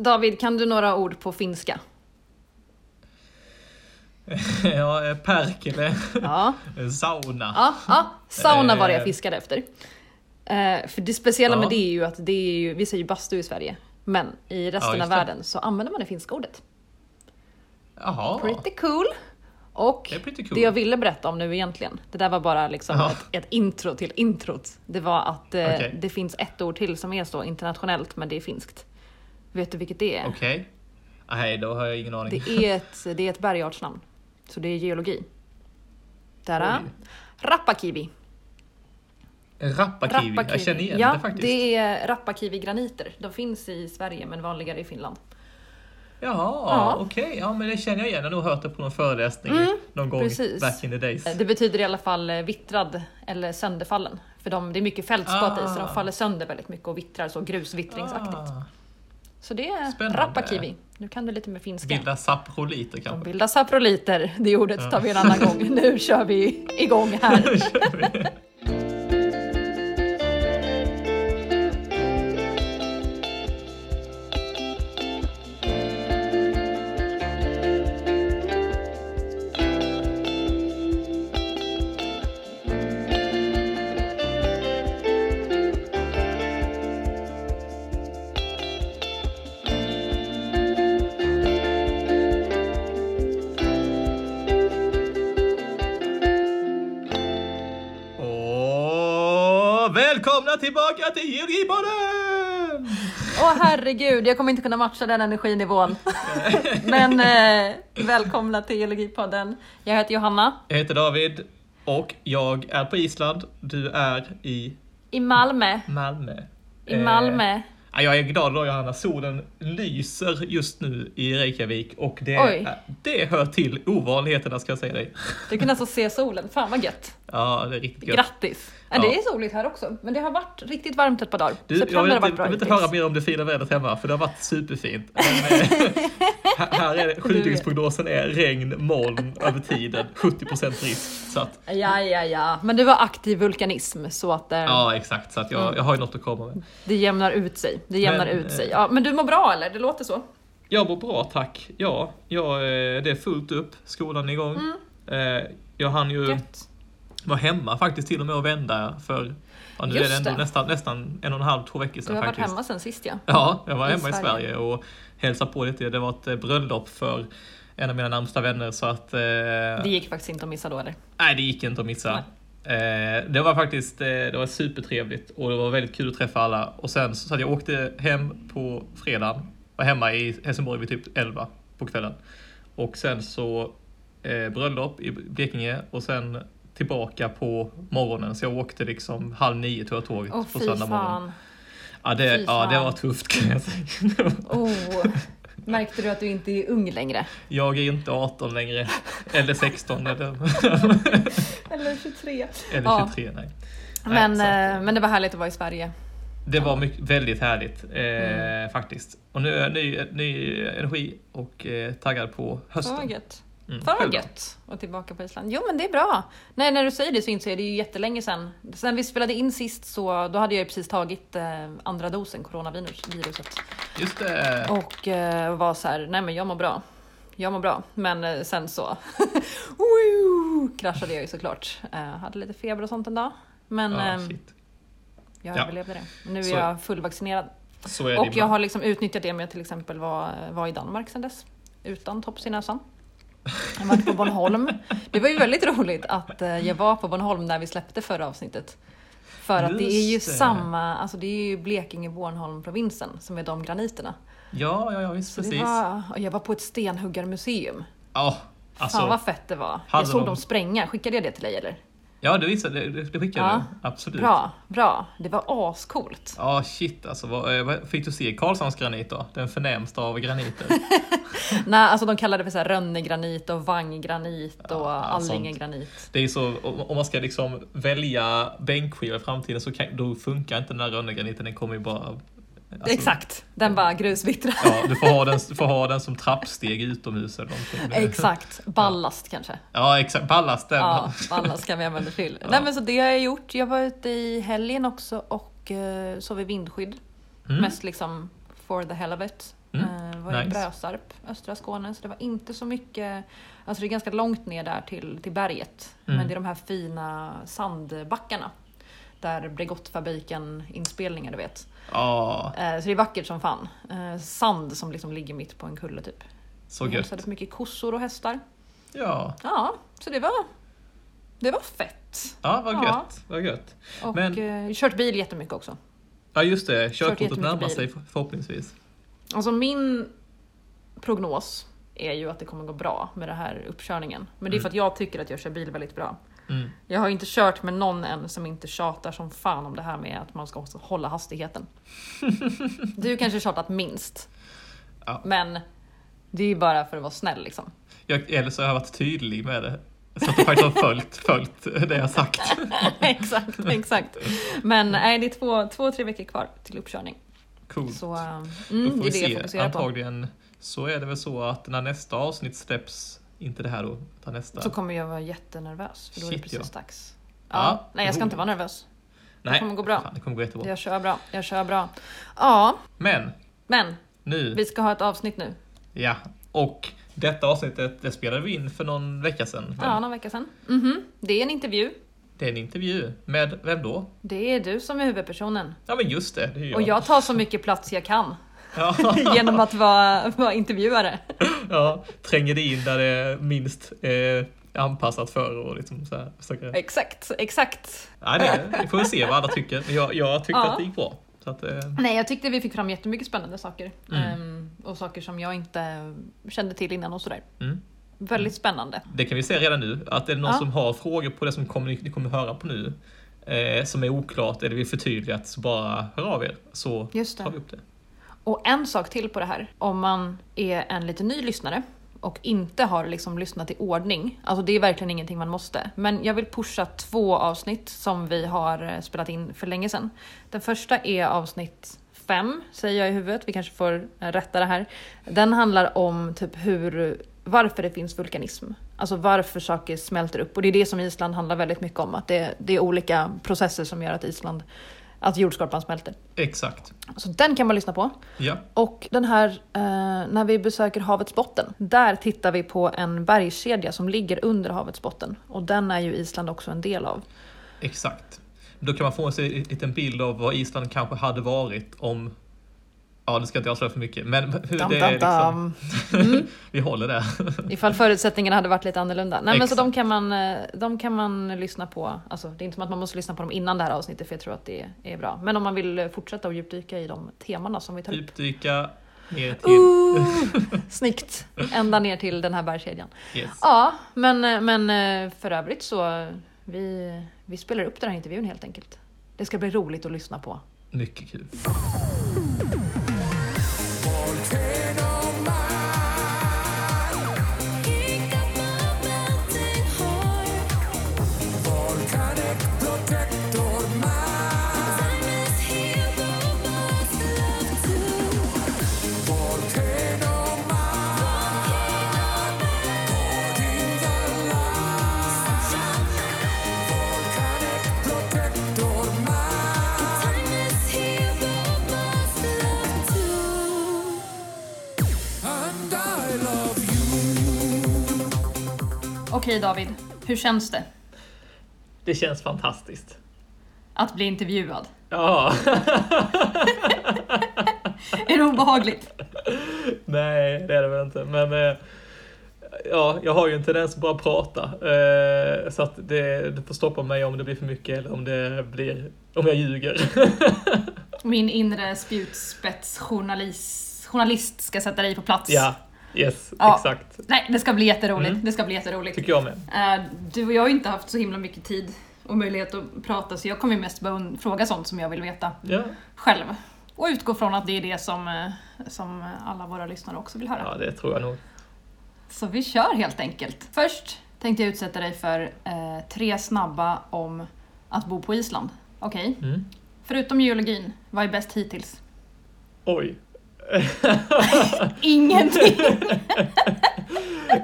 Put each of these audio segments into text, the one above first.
David, kan du några ord på finska? ja, eh, Perkele, Ja, sauna. ja, ja. sauna var det jag Eh. fiskade efter. Eh, för det speciella Ja. med det är ju att det är ju, vi säger ju bastu i Sverige, men i resten just av världen så använder man det finska ordet. Jaha. Pretty cool. Och Det är pretty cool. det jag ville berätta om nu egentligen, det där var bara liksom Ja. ett, ett intro till introt. Det var att eh, Okej. det finns ett ord till som är så internationellt, men det är finskt. Vet du vilket det är? Okej. Nej, då har jag ingen aning. Det är ett, det är ett bergartsnamn. Så det är geologi. Där. Oj. Rappakivi. Rappakiwi. Jag känner igen ja, det faktiskt. det är rappakivi-graniter. De finns i Sverige men vanligare i Finland. Jaha, Ja. okej. Ja, men det känner jag igen. Jag har nog hört det på någon föreläsning Mm, någon gång precis. back in the days. Det betyder i alla fall eh, vittrad eller sönderfallen. För de, det är mycket fältspat i så de Ah. faller sönder väldigt mycket och vittrar så grusvittringsaktigt. Ah, Så det är Spännande. rappakivi. Nu kan du lite med finska. bilda saproliter De kanske. bildar saproliter. Det ordet Ja. tar vi en annan gång. Nu kör vi igång här. välkomna tillbaka till Geologipodden! Åh herregud, jag kommer inte kunna matcha den energinivån. Men eh, välkomna till Geologipodden. Jag heter Johanna Jag heter David och jag är på Island. Du är i i Malmö. Malmö. I Eh, Malmö. Ja, jag är glad då Johanna, solen lyser just nu i Reykjavik och det, Oj. det hör till ovanligheterna ska jag säga dig. Du kan alltså se solen. Fan vad gött. Ja, det är riktigt gött. Grattis! Ja. Det är soligt här också, men det har varit riktigt varmt ett par dagar. Du, jag vill har inte, jag vill inte höra mer om det fina vädret hemma, för det har varit superfint. Men, eh, här- är det, skjutningsprognosen är regn, moln över tiden, 70% risk. Så att, Ja, ja, ja. Men det var aktiv vulkanism så att eh, ja, exakt. Så att jag, jag har ju något att komma med. det jämnar ut sig. Det jämnar Men, ut sig. eh, Ja, men du mår bra eller? Det låter så. Jag mår bra, tack. Ja, ja, eh, det är fullt upp. Skolan är igång. Eh, Jag hann ju Gött. vara hemma faktiskt till och med och vända för ja, nu är Just det ändå nästan, nästan en och en halv, två veckor Du sedan har varit faktiskt. hemma sen sist ja. Ja, jag var I hemma i Sverige. Sverige och hälsade på lite. Det var ett bröllop för en av mina närmsta vänner så att... Eh, Det gick faktiskt inte att missa då eller? Nej, det gick inte att missa. Eh, det var faktiskt eh, det var supertrevligt och det var väldigt kul att träffa alla. Och sen så att jag åkte hem på fredagen, var hemma i Helsingborg vid typ 11 på kvällen. Och sen så eh, bröllop i Blekinge och sen tillbaka på morgonen. Så jag åkte liksom halv nio tog jag tåget Åh på söndag morgon. fan. Ja det, ja, det var tufft kan jag säga. Oh. Märkte du att du inte är ung längre? Jag är inte 18 längre. Eller 16 eller, Eller 23. eller Ja. 23. Nej. Men, att- eh, men det var härligt att vara i Sverige. Det var mycket, väldigt härligt eh, Mm. faktiskt. Och nu är jag ny, ny energi och eh, taggad på hösten. gött. Mm, Fan vad gött. Och tillbaka på Island. Jo men det är bra. Nej när du säger det så inser jag det är ju jättelänge sedan. Sen vi spelade in sist så då hade jag precis tagit eh, andra dosen coronaviruset. Just det. Och eh, var så här, nej men jag mår bra. Jag mår bra. Men eh, sen så kraschade jag ju såklart. Eh, hade lite feber och sånt en dag. Men ja, ehm, shit. jag Ja. överlevde det. Nu är Så- jag fullvaccinerad. Och jag har liksom utnyttjat det med att till exempel vara, vara i Danmark sedan dess. Utan tops i näsan. Jag var på Bornholm. Det var ju väldigt roligt att eh, jag var på Bornholm när vi släppte förra avsnittet. För att det är ju Just det. samma, alltså det är ju Blekinge-Bornholm-provinsen som är de graniterna. Ja, ja, ja visst, precis. var, och jag var på ett stenhuggarmuseum. Ja, alltså, Fan vad fett det var. Jag såg de- dem spränga, skickade jag det till dig eller? Ja, det visade, det, det skickade Ja, du. Absolut. Bra, bra. Det var ascoolt. Ja, shit alltså. Vad, eh, vad, fick du se Karlshamns granit då? Den förnämsta av graniter. Nej, alltså de kallade det för så här Rönnegranit och Vanggranit och Ja, Allingegranit. Det är så, om man ska liksom välja bänkskivor i framtiden så kan, då funkar inte den där rönnegraniten, den kommer ju bara... alltså, Exakt, den bara grusvittra. Ja, du får ha den, får ha den som trappsteg utomhus eller någonting. Exakt, ballast kanske. Ja, exakt. Ballast den. Ja, ballast kan vi använda till. Ja. Nej men så det har jag gjort. Jag var ute i helgen också och uh, sov i vindskydd. Mm. Mest liksom for the hell of it. Mm, Eh, var i nice. Brösarp, östra Skåne. Så det var inte så mycket, alltså det är ganska långt ner där till, till berget. Mm. Men det är de här fina sandbackarna. Där Bregottfabriken inspelningar du vet. Ja, Eh, så det är vackert som fan. Eh, sand som liksom ligger mitt på en kulle typ. så gött. hälsade mycket kossor och hästar. Ja, Ja, så det var, det var fett. ja vad Ja. gött. Vad gött. Och Men- eh, kört bil jättemycket också. Ja, just det. Körkortet närmar sig förhoppningsvis. Alltså min prognos är ju att det kommer gå bra med den här uppkörningen. Men det är Mm. för att jag tycker att jag kör bil väldigt bra. Mm. Jag har inte kört med någon än som inte tjatar som fan om det här med att man ska också hålla hastigheten. Du kanske tjatat minst. Ja. Men det är ju bara för att vara snäll liksom. Jag, eller så har jag varit tydlig med det. Så att du faktiskt har följt, följt det jag sagt. exakt, exakt. Men nej, det är två, två, tre veckor kvar till uppkörning. Coolt. Så um, Då mm, får vi det se. fokuserar på. Antagligen så är det väl så att när nästa avsnitt släpps, inte det här då, utan nästa. Så kommer jag vara jättenervös för då är det Shit, precis ja. dags. Ja, Ja, nej jag ska inte vara nervös. Nej, kommer gå bra. Fan, det kommer gå jättebra. Jag kör bra, jag kör bra. Ja, Men men nu, vi ska ha ett avsnitt nu. ja. Och detta avsnittet, det spelade vi in för någon vecka sedan. väl? Ja, några veckor sedan. Mhm, Det är en intervju. Det är en intervju. Med vem då? Det är du som är huvudpersonen. Ja men just det, det jag. Och jag tar så mycket plats jag kan Ja, genom att vara, vara intervjuare. ja, tränger det in där det är minst eh, anpassat för och liksom så här. försöker- Exakt, exakt. Nej, det, vi får se vad alla tycker. Jag, jag tyckte Ja. att det gick bra. Att, eh, Nej, jag tyckte vi fick fram jättemycket spännande saker. Mm. Ehm, och saker som jag inte kände till innan och sådär. mm. Väldigt spännande. Det kan vi säga redan nu, att är det någon Ja. som har frågor på det som kommer, ni kommer höra på nu, eh, som är oklart eller vill förtydligat, så bara hör av er så tar vi upp det. Och en sak till på det här. Om man är en lite ny lyssnare och inte har liksom lyssnat i ordning. Alltså det är verkligen ingenting man måste. Men jag vill pusha två avsnitt som vi har eh, spelat in för länge sedan. Den första är avsnitt fem, säger jag i huvudet. Vi kanske får eh, rätta det här. Den handlar om typ hur, varför det finns vulkanism. Alltså varför saker smälter upp. Och det är det som Island handlar väldigt mycket om. Att det, det är olika processer som gör att Island, att jordskorpan smälter. Exakt. Så den kan man lyssna på. Ja, Och den här, eh, när vi besöker havets botten, där tittar vi på en bergskedja som ligger under havets botten. Och den är ju Island också en del av. exakt. Då kan man få sig en liten bild av vad Island kanske hade varit om Ja, det ska inte avslöja för mycket, men hur Dam, det är dam, liksom. Mm. vi håller där. Ifall förutsättningarna hade varit lite annorlunda. Nej men så de kan, man, eh, de kan man lyssna på. Alltså, det är inte som att man måste lyssna på dem innan det här avsnittet för jag tror att det är bra. Men om man vill eh, fortsätta och djupdyka i de temana som vi tar upp. Djupdyka ner till... Ooh, snyggt! Ända ner till den här bergskedjan. Yes. Ja, men, eh, men för övrigt så vi, vi spelar upp den här intervjun helt enkelt. Det ska bli roligt att lyssna på. Mycket kul. Okej David, hur känns det Det känns fantastiskt. att bli intervjuad? Ja, Är det obehagligt? nej det är det väl inte. Men eh, ja, jag har ju en tendens att bara prata. Eh, så att det, det får stoppa mig om det blir för mycket eller om det blir, om jag ljuger. Min inre spjutspetsjournalist journalist ska sätta dig på plats. ja, yes, Ja. exakt. Nej, det ska bli jätteroligt. Mm. Det ska bli jätteroligt. Tycker jag med. Eh, Du och jag har inte haft så himla mycket tid och möjlighet att prata så jag kommer mest bara fråga sånt som jag vill veta Ja, själv. Och utgå från att det är det som, eh, som alla våra lyssnare också vill höra. ja, det tror jag nog. Så vi kör helt enkelt. Först tänkte jag utsätta dig för eh, tre snabba om att bo på Island. Okej? Mm. Förutom geologin, vad är bäst hittills? Oj. Ingenting!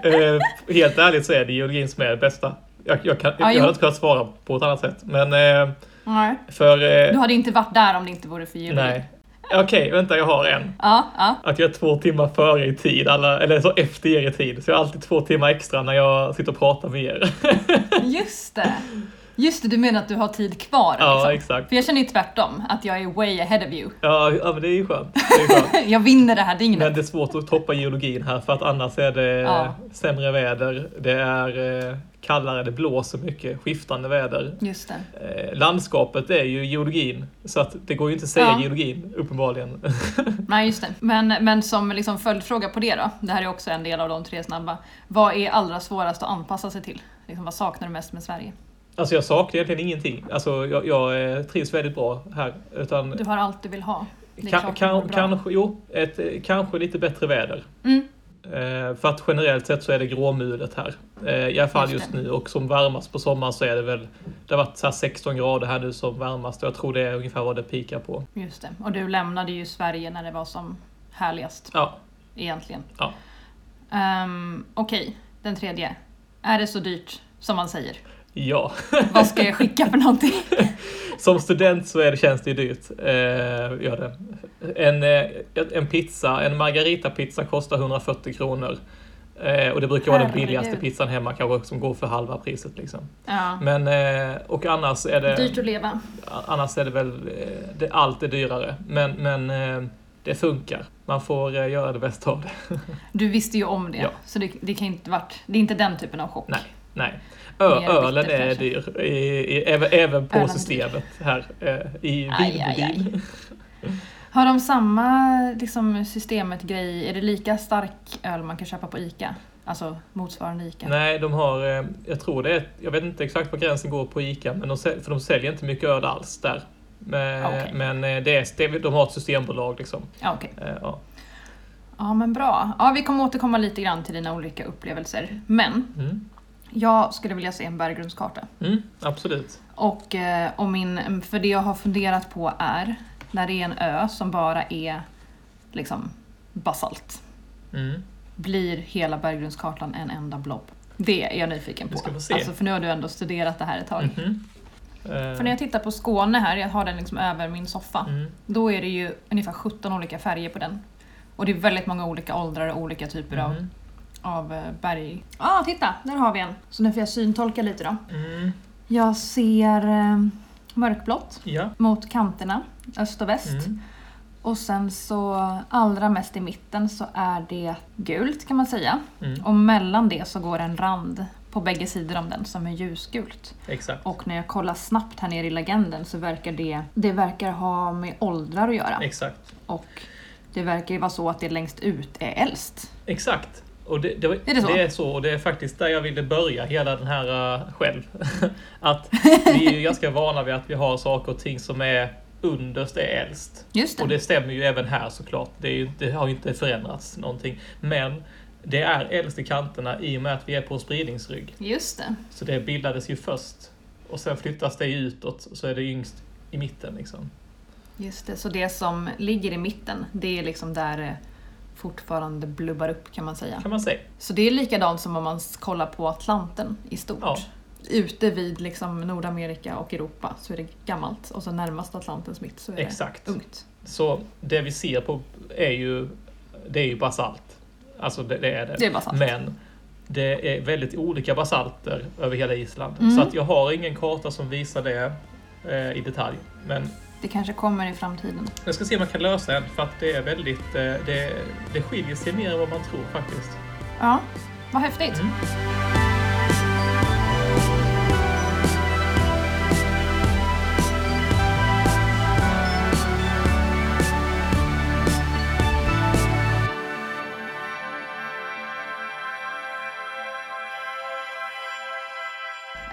Eh, helt ärligt så är det geologin som är det bästa. Jag, jag, kan, Ja, jag hade inte kunnat svara på ett annat sätt. Men eh, Nej. för... Eh, Du hade inte varit där om det inte vore för geologi. nej. Okej, vänta, jag har en. Ja, ja. Att jag är två timmar före i tid, alla, eller så efter er i tid. Så jag har alltid två timmar extra när jag sitter och pratar med er. Just det. Just det, du menar att du har tid kvar? Ja, liksom. exakt. För jag känner ju tvärtom, att jag är way ahead of you. Ja, ja, men det är ju skönt. Det är skönt. Jag vinner det här dygnet. Men det är svårt att toppa geologin här för att annars är det Ja. sämre väder. Det är eh, kallare, det blåser mycket, skiftande väder. Just det. Eh, landskapet är ju geologin, så att det går ju inte att säga Ja. geologin, uppenbarligen. Nej, just det. Men, men som liksom följdfråga på det då, det här är också en del av de tre snabba. Vad är allra svårast att anpassa sig till? Liksom, vad saknar du mest med Sverige? Alltså jag saknar egentligen ingenting. Alltså jag, jag eh, trivs väldigt bra här. Utan Du har allt du vill ha. Är kan, kanske, jo, ett, eh, kanske lite bättre väder. Mm. Eh, för att generellt sett så är det gråmulet här. Eh, I alla fall Just just nu och som varmast på sommaren så är det väl, det har varit så här 16 grader här nu som varmast och jag tror det är ungefär vad det pikar på. Just det. Och du lämnade ju Sverige när det var som härligast, Ja, egentligen. Ja. Um, Okej, den tredje. Är det så dyrt som man säger? Ja. Vad ska jag skicka för någonting? Som student så är det, känns det ju dyrt. Eh, gör det. En, eh, en pizza, en margarita-pizza kostar 140 kronor. Eh, och det brukar vara den billigaste pizzan hemma kanske som går för halva priset. Liksom. Ja. Men, eh, och annars är det... Dyrt att leva. Annars är det väl, eh, det, allt är dyrare. Men, men eh, det funkar. Man får eh, göra det bästa av det. Du visste ju om det, Ja. så det, det kan inte varit... Det är inte den typen av chock. Nej, nej. Ölen är kanske. dyr, i, i, även, även på Ölen systemet här eh, i. Vinmobil. Har de samma liksom, systemet-grej? Är det lika stark öl man kan köpa på ICA? Alltså motsvarande ICA? Nej, de har, eh, jag tror det är, jag vet inte exakt var gränsen går på ICA, men de, för de säljer inte mycket öl alls där. Men, Ah, men eh, det är, de har ett systembolag liksom. Ja, okej. Eh, Ja. Ja, men bra. Ja, vi kommer återkomma lite grann till dina olika upplevelser. Men Mm. Jag skulle vilja se en berggrundskarta. Mm, absolut. Och, eh, och min, för det jag har funderat på är, när det är en ö som bara är liksom basalt, Mm. blir hela berggrundskartan en enda blob? Det är jag nyfiken på. Alltså, för nu har du ändå studerat det här ett tag. Mhm. Eh, För när jag tittar på Skåne här, jag har den liksom över min soffa, mm. då är det ju ungefär 17 olika färger på den. Och det är väldigt många olika åldrar och olika typer av, Mhm. Av eh, berg. Ja, ah, titta! Där har vi en. Så nu får jag syntolka lite då. Mm. Jag ser eh, mörkblått Ja. mot kanterna, öst och väst. Mm. Och sen så allra mest i mitten så är det gult kan man säga. Mm. Och mellan det så går en rand på bägge sidor om den som är ljusgult. Exakt. Och när jag kollar snabbt här nere i legenden så verkar det, det verkar ha med åldrar att göra. Exakt. Och det verkar ju vara så att det längst ut är äldst. Exakt. Och det, det, Är det så? det är så, och det är faktiskt där jag ville börja hela den här uh, själv. att vi är ju ganska vana vid att vi har saker och ting som är underst är äldst. Just det. Och det stämmer ju även här såklart. Det, ju, det har ju inte förändrats någonting. Men det är äldst i kanterna i och med att vi är på spridningsrygg. Just det. Så det bildades ju först. Och sen flyttas det utåt, så är det yngst i mitten liksom. Just det. Så det som ligger i mitten, det är liksom där det fortfarande blubbar upp kan man säga. Kan man säga. Så det är likadant som om man kollar på Atlanten i stort. Ja. Ute vid liksom Nordamerika och Europa så är det gammalt och så närmast Atlantens mitt så är Exakt. det ungt. Så det vi ser på är ju, det är ju basalt. Alltså det, det är det. Det är basalt. Men det är väldigt olika basalter över hela Island. Mm. Så att jag har ingen karta som visar det eh, i detalj. Men Det kanske kommer i framtiden. jag ska se om jag kan lösa en för att det är väldigt, eh, det, det skiljer sig mer än vad man tror faktiskt. Ja, vad häftigt. Mm.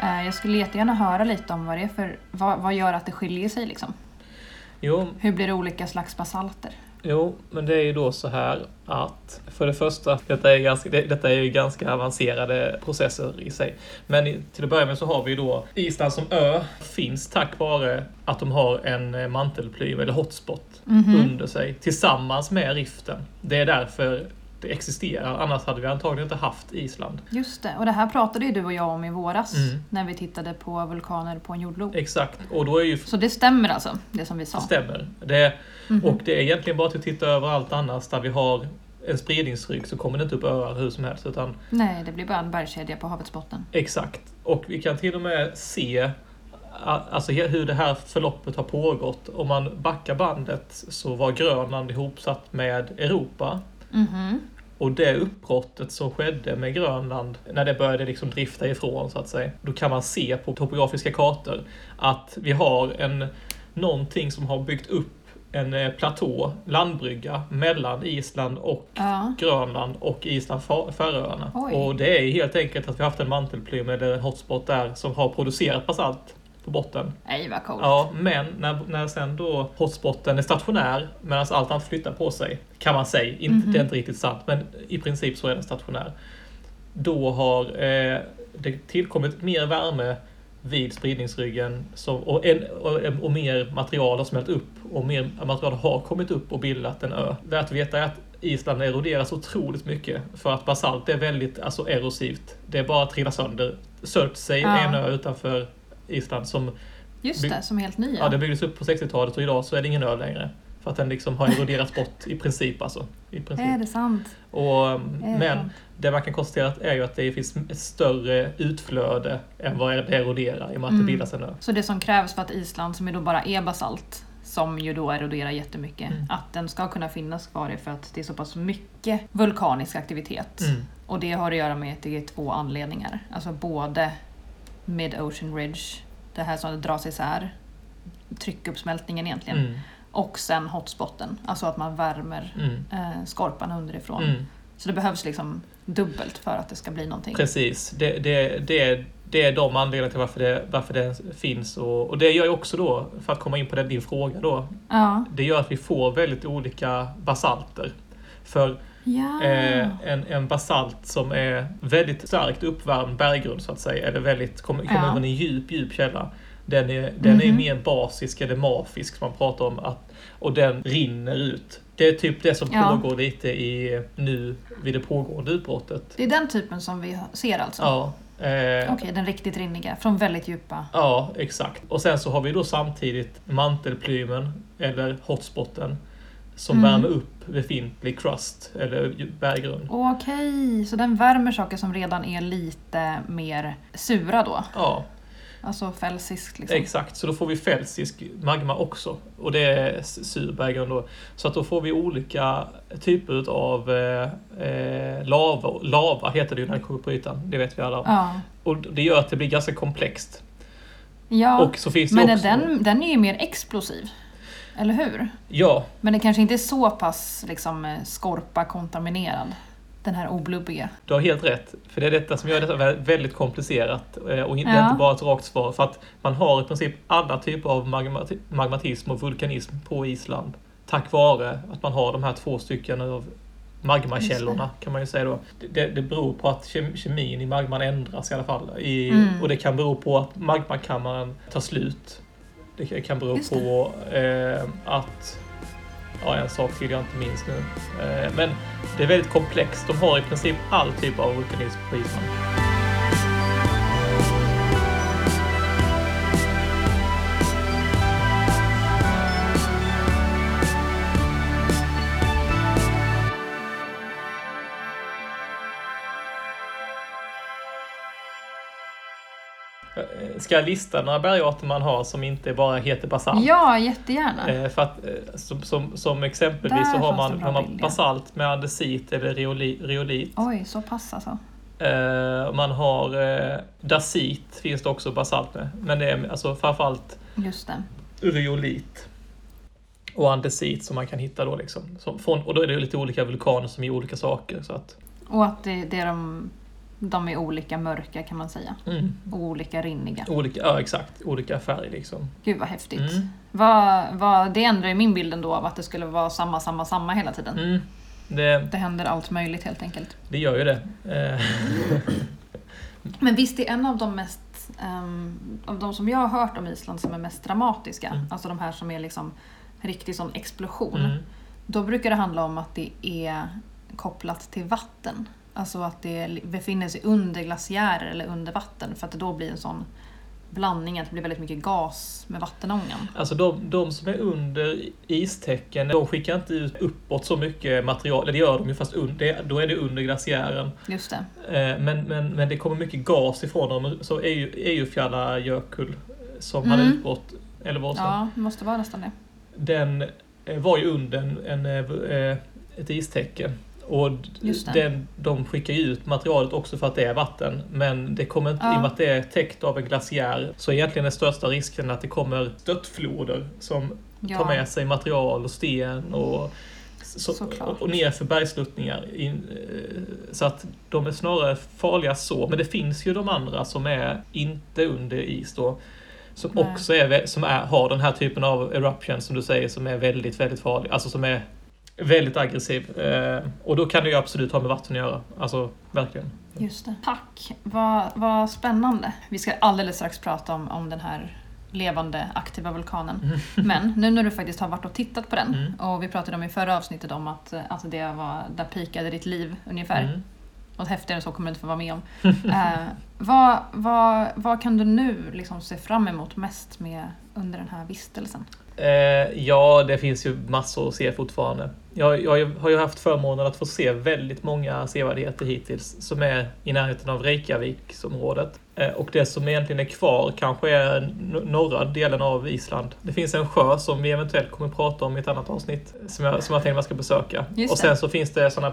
Eh, Jag skulle jättegärna höra lite om vad det är för, vad, vad gör att det skiljer sig liksom? Jo, Hur blir det olika slags basalter? Jo, men det är ju då så här att för det första, detta är, ganska, det, detta är ju ganska avancerade processer i sig. Men till att börja med så har vi då Island som ö finns tack vare att de har en eh, mantelplym eller hotspot Mhm. under sig tillsammans med riften. Det är därför det existerar. Annars hade vi antagligen inte haft Island. Just det, och det här pratade ju du och jag om i våras Mm. när vi tittade på vulkaner på en jordglob. Exakt, och då är ju Så det stämmer alltså, det som vi sa? Det stämmer. Det, Mhm. Och det är egentligen bara att titta över allt annars där vi har en spridningstryck så kommer det inte upp öar hur som helst. Utan Nej, det blir bara en bergskedja på havets botten. exakt. Och vi kan till och med se alltså hur det här förloppet har pågått. Om man backar bandet så var Grönland ihopsatt med Europa. Mhm. Och det uppbrottet som skedde med Grönland, när det började liksom drifta ifrån så att säga, då kan man se på topografiska kartor att vi har en, någonting som har byggt upp en eh, platå, landbrygga, mellan Island och Ja. Grönland och Island Färöarna. Och det är helt enkelt att vi har haft en mantelplym eller en hotspot där som har producerat basalt på botten. Nej, vad coolt. Ja, men när, när sen då hotspoten är stationär medan allt annat flyttar på sig, kan man säga, inte, det är inte riktigt sant, men i princip så är den stationär. Då har eh, det tillkommit mer värme vid spridningsryggen som, och, en, och, och mer material har smält upp och mer material har kommit upp och bildat en ö. Värt att veta är att Island eroderas otroligt mycket för att basalt är väldigt alltså, erosivt. Det är bara att trilla sönder. Surtsey Ja. är en ö utanför Island som Just det, som är helt ny. Ja, det byggdes upp på 60-talet och idag så är det ingen ö längre. För att den liksom har eroderats bort i princip alltså. I princip. Är det sant? Och, Är det men sant? det man kan konstatera är ju att det finns ett större utflöde än vad det eroderar i och med att Mm. det bildas en ö. Så det som krävs för att Island, som ju då bara är basalt, som ju då eroderar jättemycket, Mm. att den ska kunna finnas kvar är för att det är så pass mycket vulkanisk aktivitet. Mm. Och det har att göra med att det är två anledningar. Alltså både Mid-Ocean Ridge, det här som dras isär, tryckuppsmältningen egentligen, Mm. och sen hotspoten, alltså att man värmer Mm. eh, skorpan underifrån. Mm. Så det behövs liksom dubbelt för att det ska bli någonting. Precis. Det, det, det, det är de anledningarna till varför det, varför det finns. Och, och det gör ju också då, för att komma in på den, din fråga då, Ja. det gör att vi får väldigt olika basalter. För ja. Eh, en, en basalt som är väldigt starkt uppvärmd berggrund så att säga, eller väldigt, kommer kommer Ja. från en djup, djup källa. Den är, den är Mhm. mer basisk eller mafisk som man pratar om att, och den rinner ut. Det är typ det som Ja. pågår lite i, nu vid det pågående utbrottet. Det är den typen som vi ser alltså? Ja, eh, Okej, den riktigt rinniga, från väldigt djupa. ja, exakt. Och sen så har vi då samtidigt mantelplymen, eller hotspoten, som Mm. värmer upp befintlig crust, eller berggrund. Okej, så den värmer saker som redan är lite mer sura då? Ja, Alltså fälsiskt liksom? Exakt, så då får vi fälsisk magma också. Och det är sur berggrund då. Så att då får vi olika typer av eh, eh, lava. Lava heter det ju när det kommer på ytan, det vet vi alla. Ja. Och det gör att det blir ganska komplext. ja. Men också... den, den är ju mer explosiv. Eller hur? Ja, Men det kanske inte är så pass liksom, eh, skorpa-kontaminerad. Den här oblubbiga. du har helt rätt. För det är detta som gör detta vä- väldigt komplicerat. eh, Och det är Ja. inte bara ett rakt svar. För att man har i princip alla typer av magmati- magmatism och vulkanism på Island. Tack vare att man har de här två stycken av magmakällorna kan man ju säga då. Det, det beror på att kem, kemin i magman ändras i alla fall. I, Mm. Och det kan bero på att magmakammaren tar slut. Det kan- bero Just på eh, att Ja, en sak till jag inte minns nu. Eh, men det är väldigt komplext. De har i princip all typ av vulkanism på Island. Ska lista några bergarter man har som inte bara heter basalt? Ja, jättegärna. Eh, för att, eh, som, som, som exempelvis Där så har man, har man basalt med andesit eller reoli, reolit. Oj, så pass alltså. Eh, man har dacit, finns det också basalt med. Men det är alltså framförallt Just det. reolit och andesit som man kan hitta då liksom. Som från, och då är det lite olika vulkaner som ger olika saker. Så att, Och att det, det är de, de är olika mörka kan man säga. mm, Och olika rinniga. olika, ja exakt, olika färg liksom. Gud vad häftigt. Mm. Vad, vad, det ändrar ju min bild ändå av att det skulle vara samma, samma, samma hela tiden. Mm, det, Det händer allt möjligt helt enkelt. det gör ju det. Eh, Men visst är en av de mest, ehm, av de som jag har hört om Island som är mest dramatiska, Mm. alltså de här som är liksom riktig sån explosion. mm, Då brukar det handla om att det är kopplat till vatten. Alltså att det befinner sig under glaciärer eller under vatten för att det då blir en sån blandning att det blir väldigt mycket gas med vattenångan. Alltså de, de som är under istäcken, de skickar inte ut uppåt så mycket material. Eller det gör de ju fast under, då är det under glaciären. Just det. Eh, Men, men, men det kommer mycket gas ifrån dem. Så Eyjafjallajökull som hade Mm. utbrott, eller vad som, Ja, det måste vara nästan det. den eh, var ju under en, en, eh, ett istäcke. Och det. de skickar ju ut materialet också för att det är vatten. Men det kommer inte, Ja. i och med att det är täckt av en glaciär, så är egentligen den största risken att det kommer störtfloder som Ja. tar med sig material och sten och, så, Såklart. och ner för bergsluttningar. In, eh, så att de är snarare farliga så. Men det finns ju de andra som är inte under is då. Som Nej. också är, som är, har den här typen av eruption som du säger som är väldigt, väldigt farlig. Alltså som är väldigt aggressiv. Eh, och då kan det ju absolut ha med vatten att göra. Alltså verkligen. Just det. Tack, vad, vad spännande. Vi ska alldeles strax prata om, om den här levande aktiva vulkanen. Men nu när du faktiskt har varit och tittat på den Mm. och vi pratade om i förra avsnittet om att, eh, att det var där pikade ditt liv ungefär. Mm. Och häftigare än så kommer du inte få vara med om. eh, vad, vad, vad kan du nu liksom se fram emot mest med under den här vistelsen? Eh, ja, det finns ju massor att se fortfarande. Jag, jag har ju haft förmånen att få se väldigt många sevärdheter hittills som är i närheten av Reykjaviksområdet. Eh, och det som egentligen är kvar kanske är norra delen av Island. Det finns en sjö som vi eventuellt kommer prata om i ett annat avsnitt som jag, som jag tänkte man ska besöka. Och sen så finns det sådana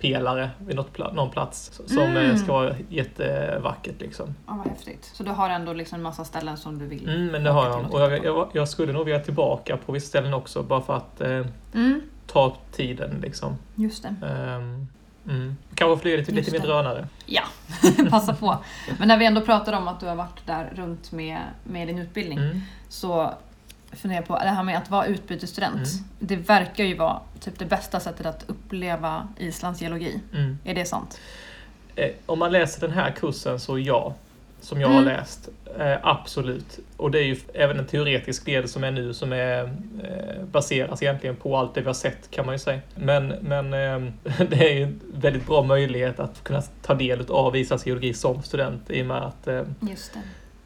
basaltpelare vid något pla- någon plats som Mm. eh, ska vara jättevackert liksom. Ja, vad häftigt. Så du har ändå liksom en massa ställen som du vill Mm, men det har jag. och jag, jag, jag skulle nog vilja tillbaka på vissa ställen också bara för att eh, Mm, ta tiden liksom. just det. Um, mm. Kanske flyga lite, lite mer drönare. Ja, passa på. Men när vi ändå pratar om att du har varit där runt med, med din utbildning Mm. så funderar på det här med att vara utbytesstudent. Mm. Det verkar ju vara typ det bästa sättet att uppleva Islands geologi. Mm. Är det sant? Eh, om man läser den här kursen så ja, som jag Mm. har läst. Eh, absolut. Och det är ju även en teoretisk del som är nu som är eh, baseras egentligen på allt det vi har sett kan man ju säga. Men, men eh, det är ju en väldigt bra möjlighet att kunna ta del av Islands geologi som student i och med att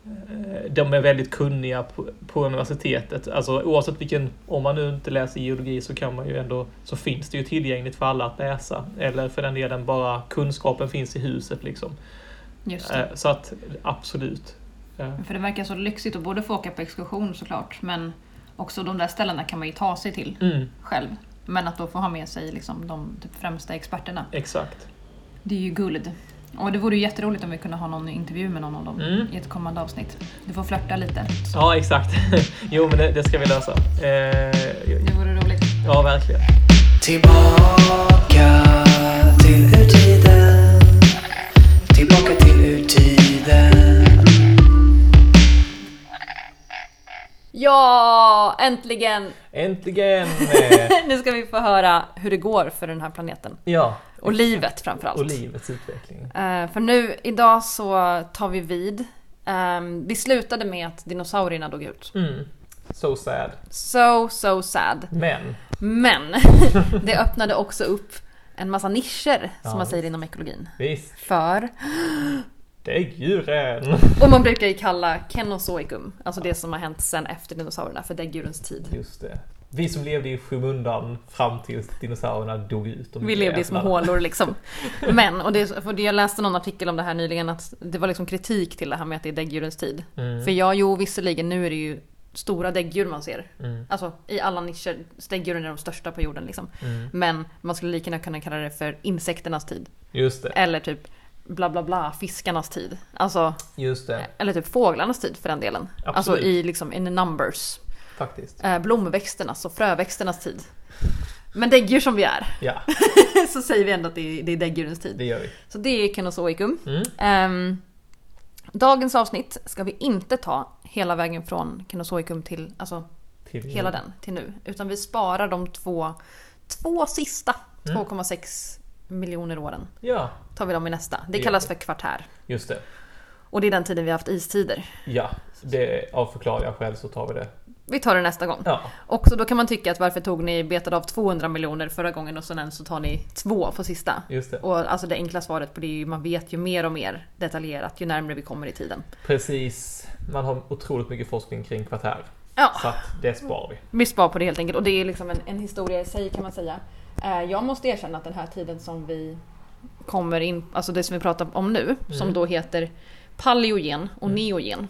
eh, de är väldigt kunniga på, på universitetet. Alltså oavsett vilken, om man nu inte läser geologi så kan man ju ändå, så finns det ju tillgängligt för alla att läsa. Eller för den delen bara kunskapen finns i huset liksom. Eh, Så att absolut. Eh, För det verkar så lyxigt att både få åka på exkursion såklart men också de där ställena kan man ju ta sig till Mm, själv. Men att då få ha med sig liksom de typ främsta experterna. exakt. Det är ju guld. Och det vore ju jätteroligt om vi kunde ha någon intervju med någon av dem Mm. i ett kommande avsnitt. Du får flörta lite. Ja, exakt. jo, men det, det ska vi lösa. Eh, Det vore roligt. ja, verkligen. Tillbaka till urtiden Tillbaka till urtiden Ja, äntligen! Äntligen! Eh, nu ska vi få höra hur det går för den här planeten. ja, Och livet framförallt. och livets utveckling. Eh, för nu, idag så tar vi vid. Um, vi slutade med att dinosaurierna dog ut. Mm. So sad. So, so sad. Men, Men det öppnade också upp en massa nischer, som Ja. man säger inom ekologin. visst. För, Däggdjuren! och man brukar ju kalla Kenozoikum, alltså det som har hänt sen efter dinosaurierna, för däggdjurens tid. Just det. Vi som levde i skymundan fram tills dinosaurierna dog ut. Vi levde i små hålor liksom. Men, och det, för jag läste någon artikel om det här nyligen, att det var liksom kritik till det här med att det är däggdjurens tid. Mm. För ja, jo visserligen, nu är det ju stora däggdjur man ser. Mm. Alltså i alla nischer, däggdjuren är de största på jorden liksom. Mm. Men man skulle lika gärna kunna kalla det för insekternas tid. Just det. Eller typ bla bla bla, fiskarnas tid. Alltså, Just det. eller typ fåglarnas tid för den delen. Absolut. Alltså i liksom in numbers. Faktiskt. Eh, blomväxternas och fröväxternas tid. Men däggdjur som vi är, Ja, så säger vi ändå att det är, det är däggdjurens tid. det gör vi. Så det är Kenozoikum. Mm. Ehm, dagens avsnitt ska vi inte ta hela vägen från Kenozoikum till, alltså Till hela den till nu. Utan vi sparar de två, två sista Mm. 2,6 miljoner åren. Ja, Tar vi dem i nästa. Det Det kallas för kvartär. just det. Och det är den tiden vi har haft istider. Ja, det, av förklarliga skäl så tar vi det. Vi tar det nästa gång. Ja, Och så då kan man tycka att varför tog ni betade av 200 miljoner förra gången och sen så tar ni två på sista? just det. Och alltså det enkla svaret på det är ju man vet ju mer och mer detaljerat ju närmare vi kommer i tiden. Precis. Man har otroligt mycket forskning kring kvartär. Ja, Så att det sparar vi. vi spar på det helt enkelt och det är liksom en, en historia i sig kan man säga. Eh, Jag måste erkänna att den här tiden som vi kommer in, alltså det som vi pratar om nu, som Mm. då heter paleogen och neogen.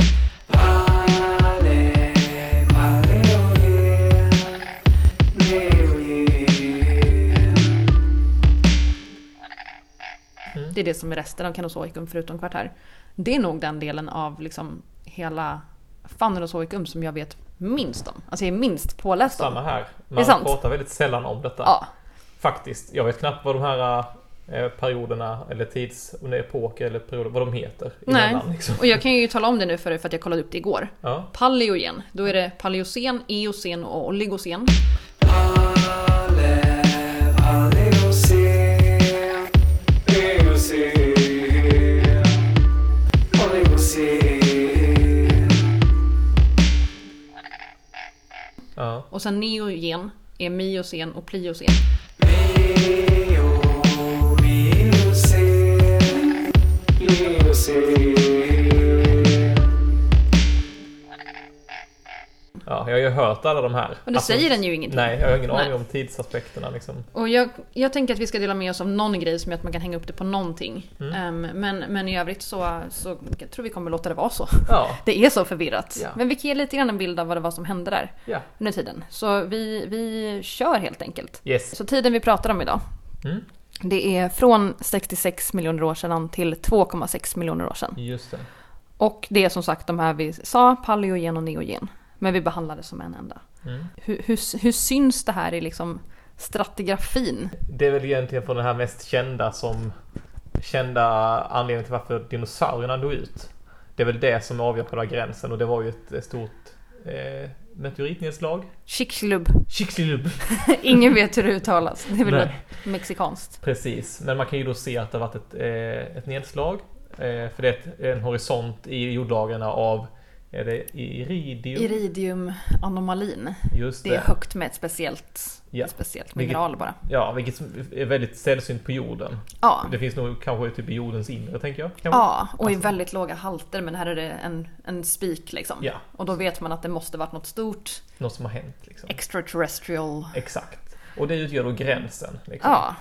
Det är det som är resten av Canozoicum förutom kvartär. Det är nog den delen av liksom hela Phanerozoicum som jag vet minst om. Alltså jag är minst påläst om. Samma här. är Man sant. pratar väldigt sällan om detta. Ja, Faktiskt. Jag vet knappt vad de här eh, perioderna eller tids, om det är epoker eller perioder, vad de heter. nej. emellan, Liksom. Och jag kan ju tala om det nu för, för att jag kollade upp det igår. Ja. Paleogen, då är det paleocen, eocen och oligocen. Ja. Och sen neogen är miocen och pliocen. Meo, miocen, eocen. Ja, jag har ju hört alla de här. Men det säger den ju ingenting. Nej, jag har ingen aning om tidsaspekterna liksom. Och jag, jag tänker att vi ska dela med oss av någon grej som gör att man kan hänga upp det på någonting. Mm. Ehm, men, men i övrigt så, så jag tror vi kommer låta det vara så. Ja, Det är så förvirrat. Ja. Men vi kan ge lite grann en bild av vad det var som hände där ja. under tiden. Så vi, vi kör helt enkelt. Yes. Så tiden vi pratar om idag, Mm. det är från 66 miljoner år sedan till 2,6 miljoner år sedan. Just det. Och det är som sagt de här vi sa, paleogen och neogen. Men vi behandlar det som en enda. Mm. Hur, hur, hur syns det här i liksom stratigrafin? Det är väl egentligen från den här mest kända som kända anledningen till varför dinosaurierna dog ut. Det är väl det som avgör själva gränsen och det var ju ett stort eh, meteoritnedslag. Chicxulub. Chicxulub. Ingen vet hur det uttalas. Det är väl Nej. mexikanskt. Precis, men man kan ju då se att det har varit ett, eh, ett nedslag. Eh, för det är ett, en horisont i jordlagarna av är det iridium? Iridium-anomalin. Just Det det. är högt med ett speciellt, Ja. ett speciellt Vilket- mineral bara. Ja, vilket är väldigt sällsynt på jorden. Ja. Det finns nog kanske typ i jordens inre, tänker jag. Ja, och i Alltså- väldigt låga halter men här är det en, en spik liksom. Ja. Och då vet man att det måste varit något stort Något som har hänt liksom. extraterrestrial. Exakt. Och det utgör då gränsen. Liksom. Ja.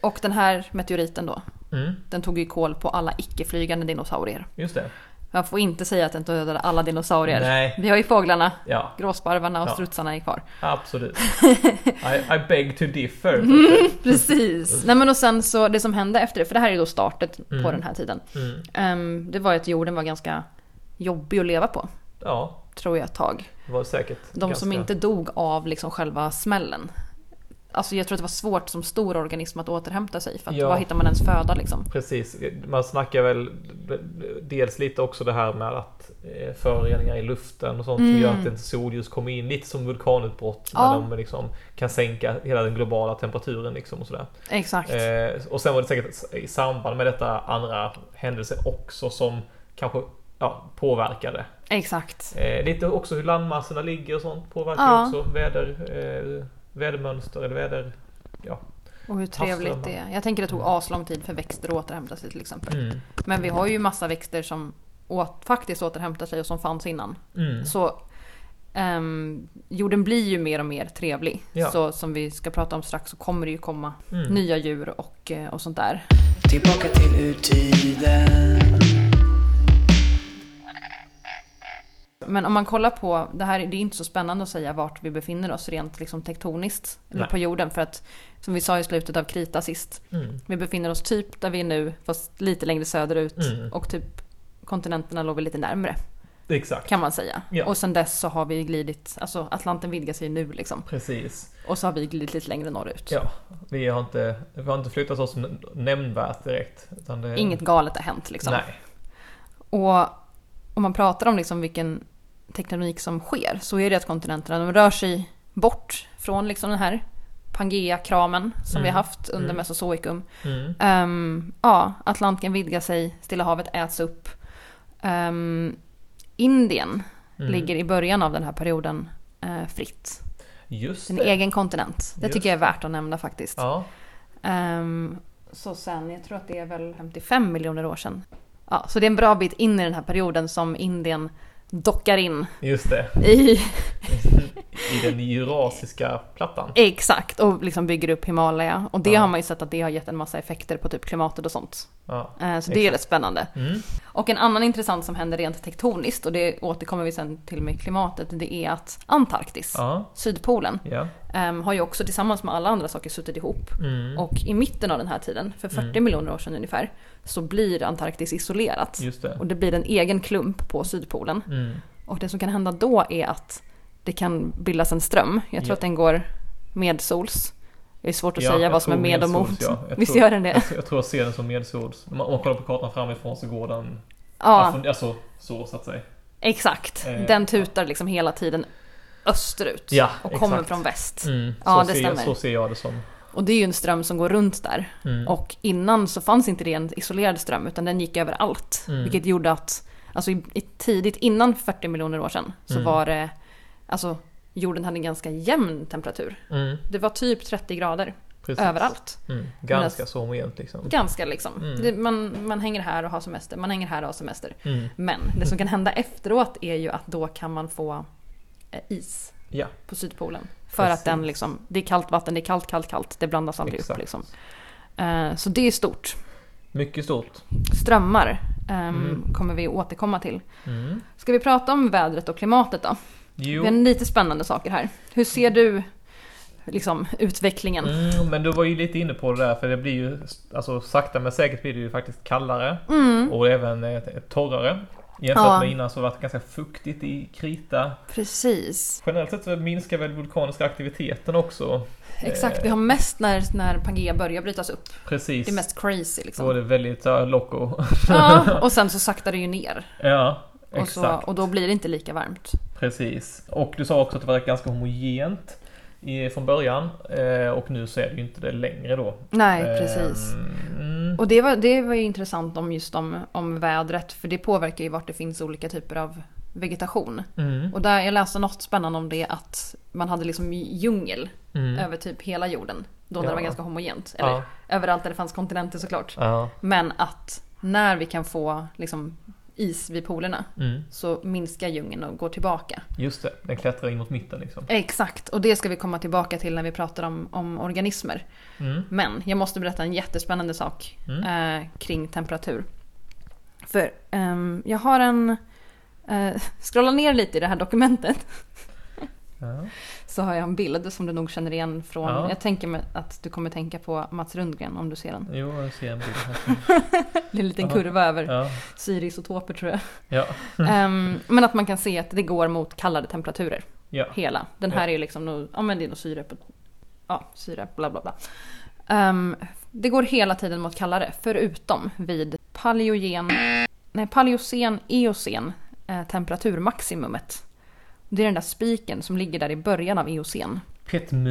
Och den här meteoriten då, Mm, den tog ju koll på alla icke-flygande dinosaurier. just det. Man får inte säga att den dödade alla dinosaurier. Nej. Vi har ju fåglarna, Ja, gråsparvarna och Ja. strutsarna är kvar. absolut. I, I beg to differ. Precis. Nej men och sen så, det som hände efter det, för det här är då startet på Mm. den här tiden. Mm. Ehm, det var ju att jorden var ganska jobbig att leva på, Ja, tror jag ett tag. det var säkert. De som inte dog av liksom själva smällen. Alltså jag tror att det var svårt som stor organism att återhämta sig. För att Ja. var hittar man ens föda liksom? Precis, man snackar väl dels lite också det här med att eh, föroreningar i luften och sånt som Mm. gör att inte solljus kommer in. Lite som vulkanutbrott Ja. när de liksom kan sänka hela den globala temperaturen liksom och sådär. Exakt. Eh, och sen var det säkert i samband med detta andra händelser också som kanske ja, påverkade. Exakt. Eh, lite också hur landmassorna ligger och sånt påverkar Ja. också väder, eh, vädermönster eller väder... Ja. Och hur trevligt det är. Jag tänker det tog aslång tid för växter att återhämta sig till exempel. Mm. Men vi har ju massa växter som åt, faktiskt återhämtar sig och som fanns innan. Mm. Så ehm, jorden blir ju mer och mer trevlig. Ja. Så som vi ska prata om strax så kommer det ju komma Mm. nya djur och, eh, och sånt där. Tillbaka till urtiden. Men om man kollar på, det här det är inte så spännande att säga vart vi befinner oss rent liksom tektoniskt eller på jorden. För att som vi sa i slutet av Krita sist, Mm. vi befinner oss typ där vi är nu fast lite längre söderut. Mm. Och typ kontinenterna låg väl lite närmre Exakt. kan man säga. Ja. Och sen dess så har vi glidit, alltså Atlanten vidgar sig nu liksom. Precis. Och så har vi glidit lite längre norrut. Ja, vi har inte, vi har inte flyttat oss nämnvärt direkt. Det, Inget galet har hänt liksom. Nej. Och om man pratar om liksom vilken teknik som sker så är det att kontinenterna de rör sig bort från liksom den här Pangea-kramen som Mm. vi har haft under Mm. Mesozoikum. Mm. Ehm, ja, Atlanten vidgar sig, Stilla havet äts upp. Ehm, Indien Mm. ligger i början av den här perioden eh, fritt. Just En det. egen kontinent. Det Just tycker jag är värt att nämna faktiskt. Ja, Ehm, så sen, jag tror att det är väl 55 miljoner år sedan. Ja, så det är en bra bit in i den här perioden som Indien dockar in just det. i, I den jurasiska plattan. exakt, och liksom bygger upp Himalaya. Och det Ja. har man ju sett att det har gett en massa effekter på typ klimatet och sånt. Ja. Eh, så det är rätt spännande. Mm. Och en annan intressant som händer rent tektoniskt, och det återkommer vi sen till med klimatet, det är att Antarktis, Ja. Sydpolen, ehm, har ju också tillsammans med alla andra saker suttit ihop. Mm. Och i mitten av den här tiden, för 40 Mm. miljoner år sedan ungefär, så blir Antarktis isolerat. Det. Och det blir en egen klump på Sydpolen. Mm. Och det som kan hända då är att det kan bildas en ström. Jag tror Ja. att den går medsols. Det är svårt att Ja, säga vad som är med och mot. ja. Jag Visst tror- gör den det? Jag, jag tror jag ser den som medsols. Om man, om man kollar på kartan framifrån så går den... Ja, Alltså, så så att säga. exakt. Eh, Den tutar liksom hela tiden österut. Ja, och kommer exakt. från väst. Mm. Ja, det ser, stämmer. så ser jag det som. Och det är ju en ström som går runt där. Mm. Och innan så fanns inte det en isolerad ström utan den gick över allt. Mm. Vilket gjorde att, alltså i, i tidigt innan 40 miljoner år sedan så Mm. var det, alltså jorden hade en ganska jämn temperatur. Mm. Det var typ 30 grader Precis. överallt. Mm. Ganska så homogent liksom. Ganska liksom. Mm. Det, man, man hänger här och har semester, man hänger här och har semester. Men det som kan hända efteråt är ju att då kan man få eh, is Ja, på Sydpolen. För Precis. att den liksom, det är kallt vatten, det är kallt, kallt, kallt. Det blandas aldrig Exakt. upp liksom. Eh, så det är stort. mycket stort. Strömmar ehm, Mm. kommer vi återkomma till. Mm. Ska vi prata om vädret och klimatet då? Jo. Vi har lite spännande saker här. Hur ser du liksom, utvecklingen? Mm, men du var ju lite inne på det där för det blir ju alltså sakta men säkert blir det ju faktiskt kallare Mm, och även eh, torrare. Jämfört Ja. med innan så var det ganska fuktigt i krita. precis. Generellt sett så minskar väl vulkaniska aktiviteten också. Exakt, vi har mest när, när Pangea börjar brytas upp. Precis. Det är mest crazy Då liksom. var det väldigt så loco. Ja, och sen så saktar det ju ner. ja, Och, exakt. så, och då blir det inte lika varmt. Precis. Och du sa också att det var ganska homogent i, från början. Eh, och nu så är det ju inte det längre då. Nej, precis. Mm, Och det var, det var ju intressant om just om, om vädret, för det påverkar ju vart det finns olika typer av vegetation. mm, Och där, jag läste något spännande om det att man hade liksom djungel mm. över typ hela jorden. Då när Ja. det var ganska homogent. Eller Ja. överallt där det fanns kontinenter såklart. Ja. Men att när vi kan få liksom, is vid polerna Mm. så minskar djungeln och går tillbaka. Just det, den klättrar in mot mitten liksom. Exakt, och det ska vi komma tillbaka till när vi pratar om, om organismer. Mm. Men jag måste berätta en jättespännande sak Mm. eh, kring temperatur. För ehm, jag har en... Eh, scrolla ner lite i det här dokumentet Ja. så har jag en bild som du nog känner igen från... Ja. Jag tänker mig att du kommer tänka på Mats Rundgren om du ser den. Jo, jag ser en bild här. Det är en liten Ja. kurva över Ja. syreisotoper tror jag. Ja. Ehm, men att man kan se att det går mot kallare temperaturer. Ja. Hela. Den här är ju liksom, nog, ja men det är nog syre på, ja syre, bla bla bla. Ehm, det går hela tiden mot kallare, förutom vid paleogen, nej paleocen, eocen eh, temperaturmaximumet. Det är den där spiken som ligger där i början av eocen. Petm.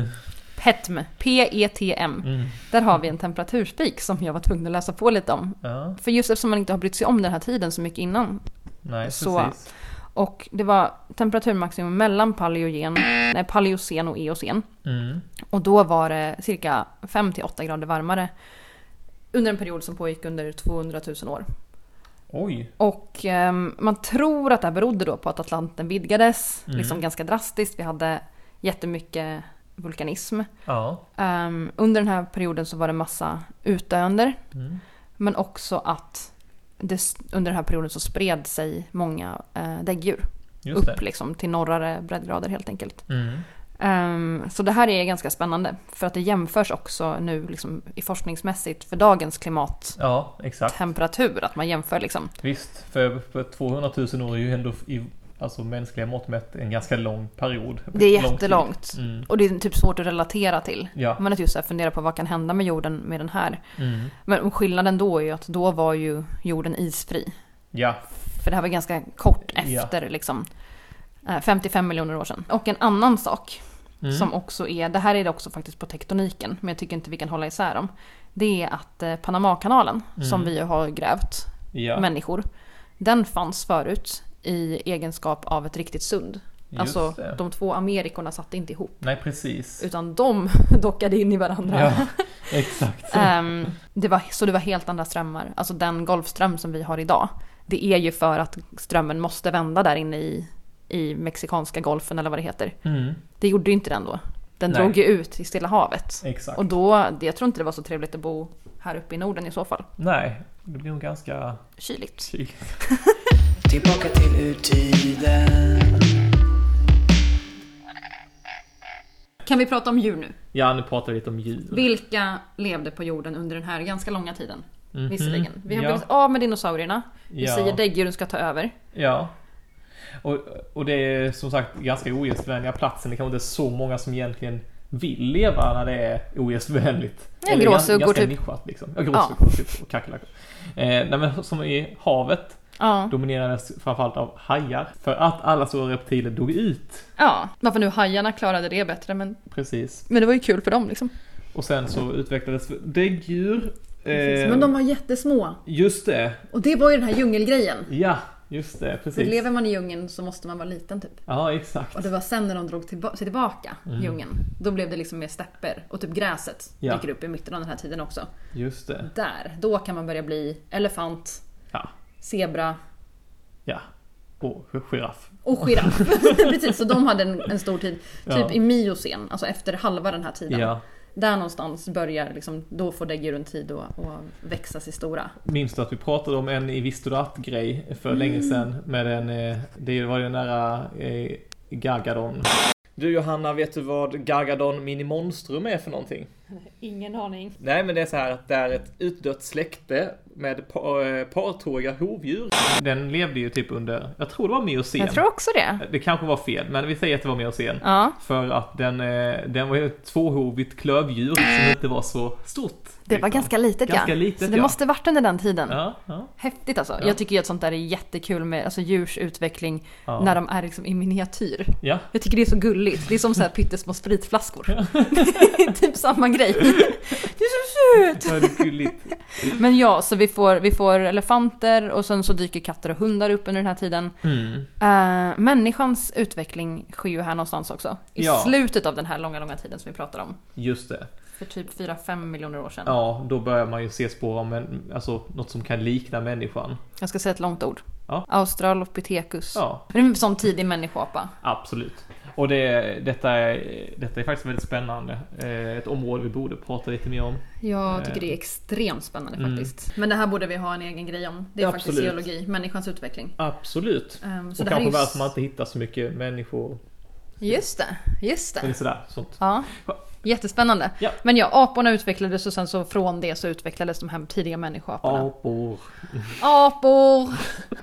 PETM, P-E-T-M. Mm. Där har vi en temperaturspik som jag var tvungen att läsa på lite om. Ja. För just eftersom man inte har brytt sig om den här tiden så mycket innan Nej, Så- precis. Och det var temperaturmaximum mellan paleogen, nej, paleocen och eocen. Mm. Och då var det cirka 5-8 grader varmare under en period som pågick under 200 000 år. Oj. Och ehm, man tror att det här berodde då på att Atlanten vidgades Mm. liksom ganska drastiskt. Vi hade jättemycket vulkanism. Ja. Ehm, under den här perioden så var det massa utdöender. Mm. Men också att det, under den här perioden så spred sig många eh, däggdjur Just upp det. liksom, till norrare breddgrader helt enkelt. Mm. Ehm, så det här är ganska spännande för att det jämförs också nu liksom, i forskningsmässigt för dagens klimattemperatur. Ja. Att man jämför liksom. Visst, för, för 200 000 år är ju ändå i alltså mänskliga mått mätt en ganska lång period. Det är jättelångt. Mm. Och det är typ svårt att relatera till. Ja. Man att just här fundera på vad kan hända med jorden med den här. Mm. Men skillnaden då är ju att då var ju jorden isfri. Ja. För det här var ganska kort Ja. efter liksom eh, 55 miljoner år sedan. Och en annan sak Mm. som också är, det här är det också faktiskt på tektoniken, men jag tycker inte vi kan hålla isär dem. Det är att eh, Panamakanalen, som Mm. vi har grävt, Ja. människor, den fanns förut i egenskap av ett riktigt sund. Just alltså det. de två Amerikorna satt inte ihop. Nej, precis. Utan de dockade in i varandra. Ja, exakt. Ehm, det var, så det var helt andra strömmar. Alltså den Golfström som vi har idag. Det är ju för att strömmen måste vända där inne i, i Mexikanska golfen eller vad det heter. Mm, Det gjorde ju inte den då. Den Nej. drog ju ut i Stilla havet. exakt. Och då, jag tror inte det var så trevligt att bo här uppe i Norden i så fall. Nej, det blir nog ganska Kyligt. kyligt. Tillbaka till urtiden. Kan vi prata om djur nu? Ja, nu pratar vi lite om djur. Vilka levde på jorden under den här ganska långa tiden? Mhm. Visserligen. Vi har ja. blivit av med dinosaurierna. Vi Ja. säger däggdjuren ska ta över. Ja. Och, och det är som sagt ganska ogästvänliga platsen. Det kanske inte är så många som egentligen vill leva när det är ogästvänligt. Ja, gråsuggor typ. nischat liksom. Ja, gråsuggor typ. Och kackerlackor. Eh, nej men som i havet Ja. dominerades framförallt av hajar. För att alla stora reptiler dog ut. ja. Varför nu hajarna klarade det bättre men, Precis. men det var ju kul för dem liksom. Och sen så utvecklades däggdjur. Eh, Men de var jättesmå. Just det. Och det var ju den här djungelgrejen. Ja, just det. Precis. lever man i djungeln så måste man vara liten typ. Ja, exakt. Och det var sen när de drog tillba- sig tillbaka, Mm. djungeln. Då blev det liksom mer stepper. Och typ gräset Ja. dyker upp i mitten av den här tiden också. Just det. Där, då kan man börja bli elefant, Ja. zebra Ja. Och giraff. och giraff. Precis, så de hade en, en stor tid. Typ Ja. i miocen, alltså efter halva den här tiden. Ja. Där någonstans börjar liksom, då får däggdjuren tid att, att växa sig stora. Minns du att vi pratade om en i Visste du att-grej för länge sedan med en, eh, det var ju den där eh, Gargadon. Du Johanna, vet du vad Gargadon minimonstrum är för någonting? Ingen aning. Nej, men det är så här att det är ett utdött släkte med pa- eh, partåiga hovdjur. Den levde ju typ under, jag tror det var miocen. Jag tror också det. Det kanske var fel, men vi säger att det var miocen. Ja, För att den, eh, den var ju ett tvåhovigt klövdjur som inte var så stort. Det var ganska litet Ganska ja. litet, så det ja. måste varit under den tiden. Ja, ja, Häftigt alltså. Ja. Jag tycker ju att sånt där är jättekul med alltså, djurs utveckling när de är liksom i miniatyr. ja. Jag tycker det är så gulligt. Det är som så här pyttesmå spritflaskor. Typ samma grej. Det är så söt! Men ja, så vi får, vi får elefanter och sen så dyker katter och hundar upp under den här tiden. Mm. Uh, människans utveckling sker ju här någonstans också. I slutet av den här långa, långa tiden som vi pratar om. Just det. För typ 4-5 miljoner år sedan. Ja, då börjar man ju se spår av en, alltså, något som kan likna människan. Jag ska säga ett långt ord. Ja. Australopithecus. Ja, Det är en sån tidig människoapa. absolut. Och det, detta, är, detta är faktiskt väldigt spännande. Eh, Ett område vi borde prata lite mer om. Jag tycker det är extremt spännande Mm. faktiskt. Men det här borde vi ha en egen grej om. Det är Ja, faktiskt absolut. geologi, människans utveckling. Absolut. Ehm, så och kanske ju... varför man inte hittar så mycket människor. Just det, just Eller det. sådär, sånt. Ja, jättespännande. Ja. Men ja, aporna utvecklades och sen så från det så utvecklades de här tidiga människoaporna. Apor. Apor!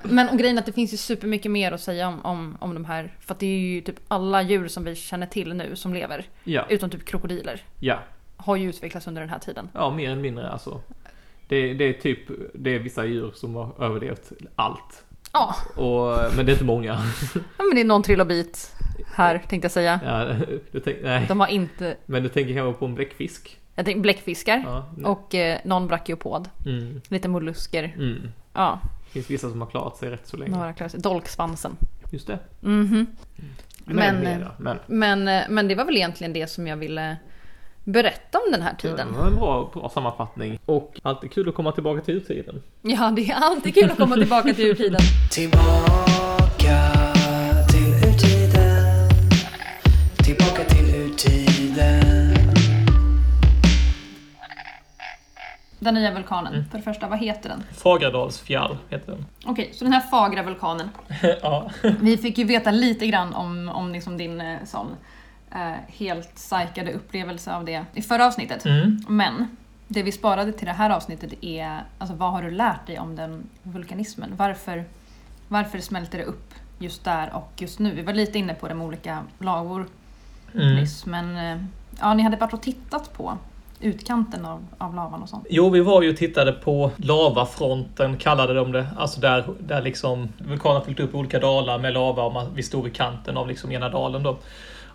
Men och grejen är att det finns ju supermycket mer att säga om, om, om de här. För att det är ju typ alla djur som vi känner till nu som lever, Ja, utom typ krokodiler, ja. har ju utvecklats under den här tiden. Ja, mer eller mindre alltså. Det, det är typ, det är vissa djur som har överlevt allt. Ja, Och, men det är inte många. ja, men det är någon trilobit här tänkte jag säga. Ja, du tänk, nej. De har inte, Men du tänker kanske på en bläckfisk? jag tänkte bläckfiskar Ja. och eh, någon brachiopod, Mm, lite mollusker. mm. Ja, Det finns vissa som har klarat sig rätt så länge. några klarar sig. Dolksvansen. Just det. Mhm. Men, Men- mera. men Men, eh, men det var väl egentligen det som jag ville berätta om den här det tiden. var en bra, bra sammanfattning. Och alltid kul att komma tillbaka till urtiden. Ja, det är alltid kul att komma tillbaka till urtiden. Tillbaka Den nya vulkanen, för det första, vad heter den? Fagradalsfjall heter den. Okej, så den här fagra vulkanen. ja. Vi fick ju veta lite grann om, om liksom din eh, sån eh, helt psykade upplevelse av det i förra avsnittet. Mm. Men det vi sparade till det här avsnittet är, alltså vad har du lärt dig om den vulkanismen? Varför, varför smälter det upp just där och just nu? Vi var lite inne på det med olika lagor Mm. nyss, men eh, ja, ni hade varit och tittat på utkanten av, av lavan och sånt. Jo, vi var ju och tittade på lavafronten, kallade de det. Alltså där, där liksom vulkanen fyllt upp olika dalar med lava och man, vi stod vid kanten av liksom ena dalen då.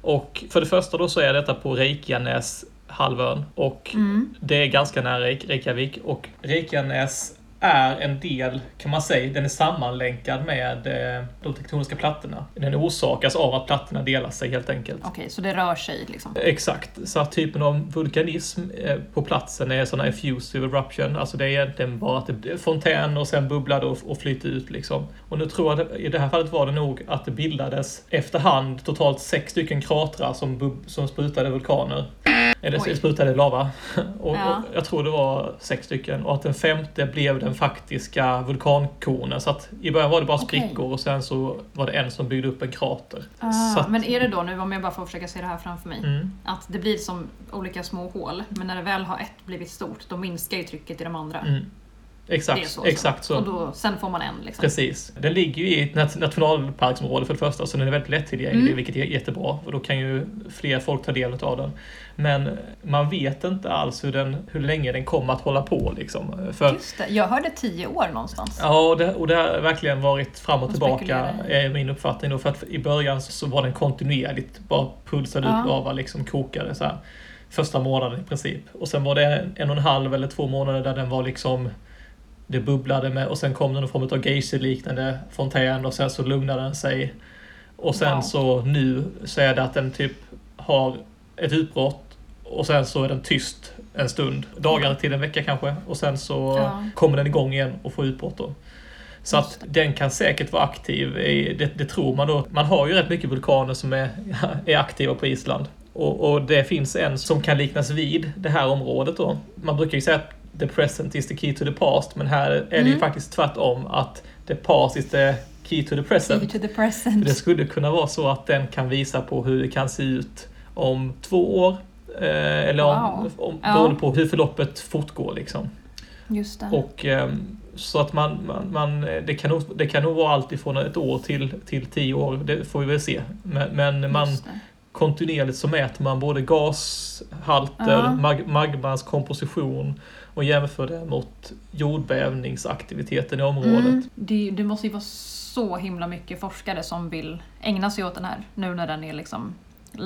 Och för det första då så är detta på Reykjanäs halvön och Mm. det är ganska nära Reykjavik och Reykjanäs är en del, kan man säga, den är sammanlänkad med eh, de tektoniska plattorna. Den orsakas av att plattorna delar sig helt enkelt. Okej, så det rör sig liksom? Exakt, så att typen av vulkanism eh, på platsen är sådana effusive eruption, alltså det är egentligen bara att det blir fontän och sen bubblade och, och flyter ut liksom. Och nu tror jag i det här fallet var det nog att det bildades efterhand totalt sex stycken kratrar som, som sprutade vulkaner. Eller Oj. sprutade lava. Och, Ja. och jag tror det var sex stycken. Och att den femte blev den faktiska vulkankonen. Så att i början var det bara sprickor och sen så var det en som byggde upp en krater. Ah, att, Men är det då, nu om jag bara får försöka se det här framför mig, mm, att det blir som olika små hål, men när det väl har ett blivit stort, då minskar ju trycket i de andra. mm. Exakt, så, exakt så. Och då, sen får man en liksom. Precis. Den ligger ju i ett nat- nationalparksområde för det första, så den är väldigt lättillgänglig, Mm. vilket är jättebra. Och då kan ju fler folk ta del av den. Men man vet inte alls hur, den, hur länge den kommer att hålla på. Liksom. För, Just det, jag hörde tio år någonstans. Ja, och det, och det har verkligen varit fram och Och tillbaka, är min uppfattning. Då, för att i början så var den kontinuerligt, bara pulsade Ja. ut lava, liksom kokade så här. Första månaden i princip. Och sen var det en och en halv eller två månader där den var liksom det bubblade med och sen kom det någon form av geyser-liknande fontän och sen så lugnade den sig. Och sen Wow. så nu så är det att den typ har ett utbrott och sen så är den tyst en stund, dagar till en vecka kanske. Och sen så Ja. kommer den igång igen och får utbrott då. Så att den kan säkert vara aktiv, i- det, det tror man då. Man har ju rätt mycket vulkaner som är, är aktiva på Island. Och, och det finns en som kan liknas vid det här området då. Man brukar ju säga att the present is the key to the past, men här är det ju Mm. faktiskt tvärtom att the past is the key to the present. Key to the För present. det skulle kunna vara så att den kan visa på hur det kan se ut om två år. Eh, eller om, Wow. om, Ja. beroende på hur förloppet fortgår liksom. Just det. Och ehm, så att man, man, man det, kan nog, det kan nog vara allt ifrån ett år till, till tio år, det får vi väl se. Men, men man, kontinuerligt så mäter man både gashalter, Ja. mag, magmans komposition och jämför det mot jordbävningsaktiviteten i området. Mm. Det, det måste ju vara så himla mycket forskare som vill ägna sig åt den här nu när den är liksom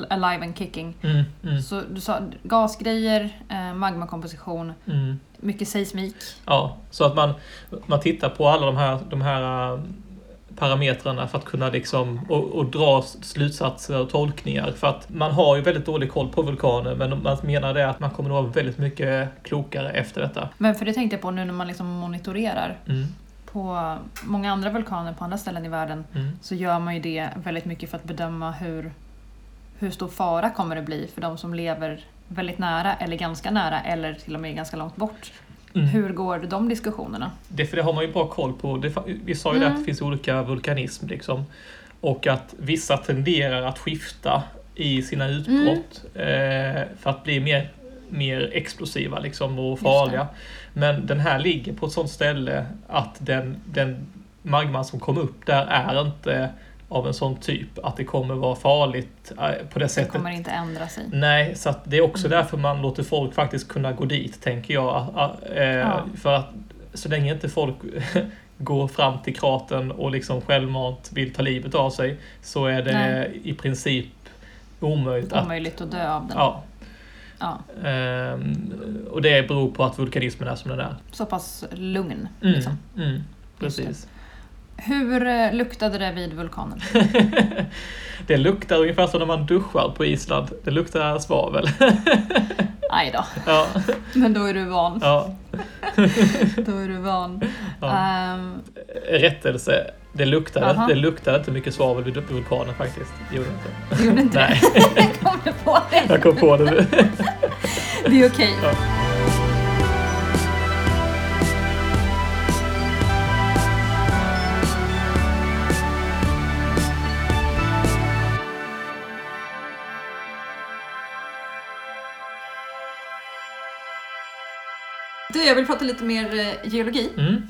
alive and kicking. Mm, mm, Så du sa gasgrejer, eh, magmakomposition, mm. mycket seismik. Ja, så att man, man tittar på alla de här, de här parametrarna för att kunna liksom och, och dra slutsatser och tolkningar. För att man har ju väldigt dålig koll på vulkaner men man menar det att man kommer att vara väldigt mycket klokare efter detta. Men för det tänkte jag på nu när man liksom monitorerar Mm, på många andra vulkaner på andra ställen i världen mm, så gör man ju det väldigt mycket för att bedöma hur, hur stor fara kommer det bli för de som lever väldigt nära eller ganska nära eller till och med ganska långt bort. Mm. Hur går de diskussionerna? Det, för det har man ju bra koll på. Det, vi sa ju det Mm. att det finns olika vulkanism liksom. Och att vissa tenderar att skifta i sina utbrott eh, för att bli mer, mer explosiva liksom, och farliga. Men den här ligger på ett sånt ställe att den, den magman som kom upp där är inte av en sån typ att det kommer vara farligt eh, på det Det sättet. kommer inte ändra sig. Nej, så att det är också Mm. därför man låter folk faktiskt kunna gå dit, tänker jag. Ah, ah, Eh, Ja. För att så länge inte folk går fram till kratern och liksom självmant vill ta livet av sig så är det Nej. i princip omöjligt att... Omöjligt att dö av den. Ja, Ja, ehm, och det beror på att vulkanismen är som den är. så pass lugn. Mm, Liksom. mm, det. precis. Hur eh, luktade det vid vulkanen? det luktar ungefär som när man duschar på Island. Det luktar svavel. Aj då, ja, men då är du van. ja, Då är du van. ja. Ehm, Rättelse. Det luktade, Aha. det luktade inte mycket svavel vid vulkanen faktiskt. Det gjorde inte. det gjorde inte Nej, kom du på det. jag kom på det nu. Det är okej. Ja. Du, jag vill prata lite mer eh, geologi. Mm.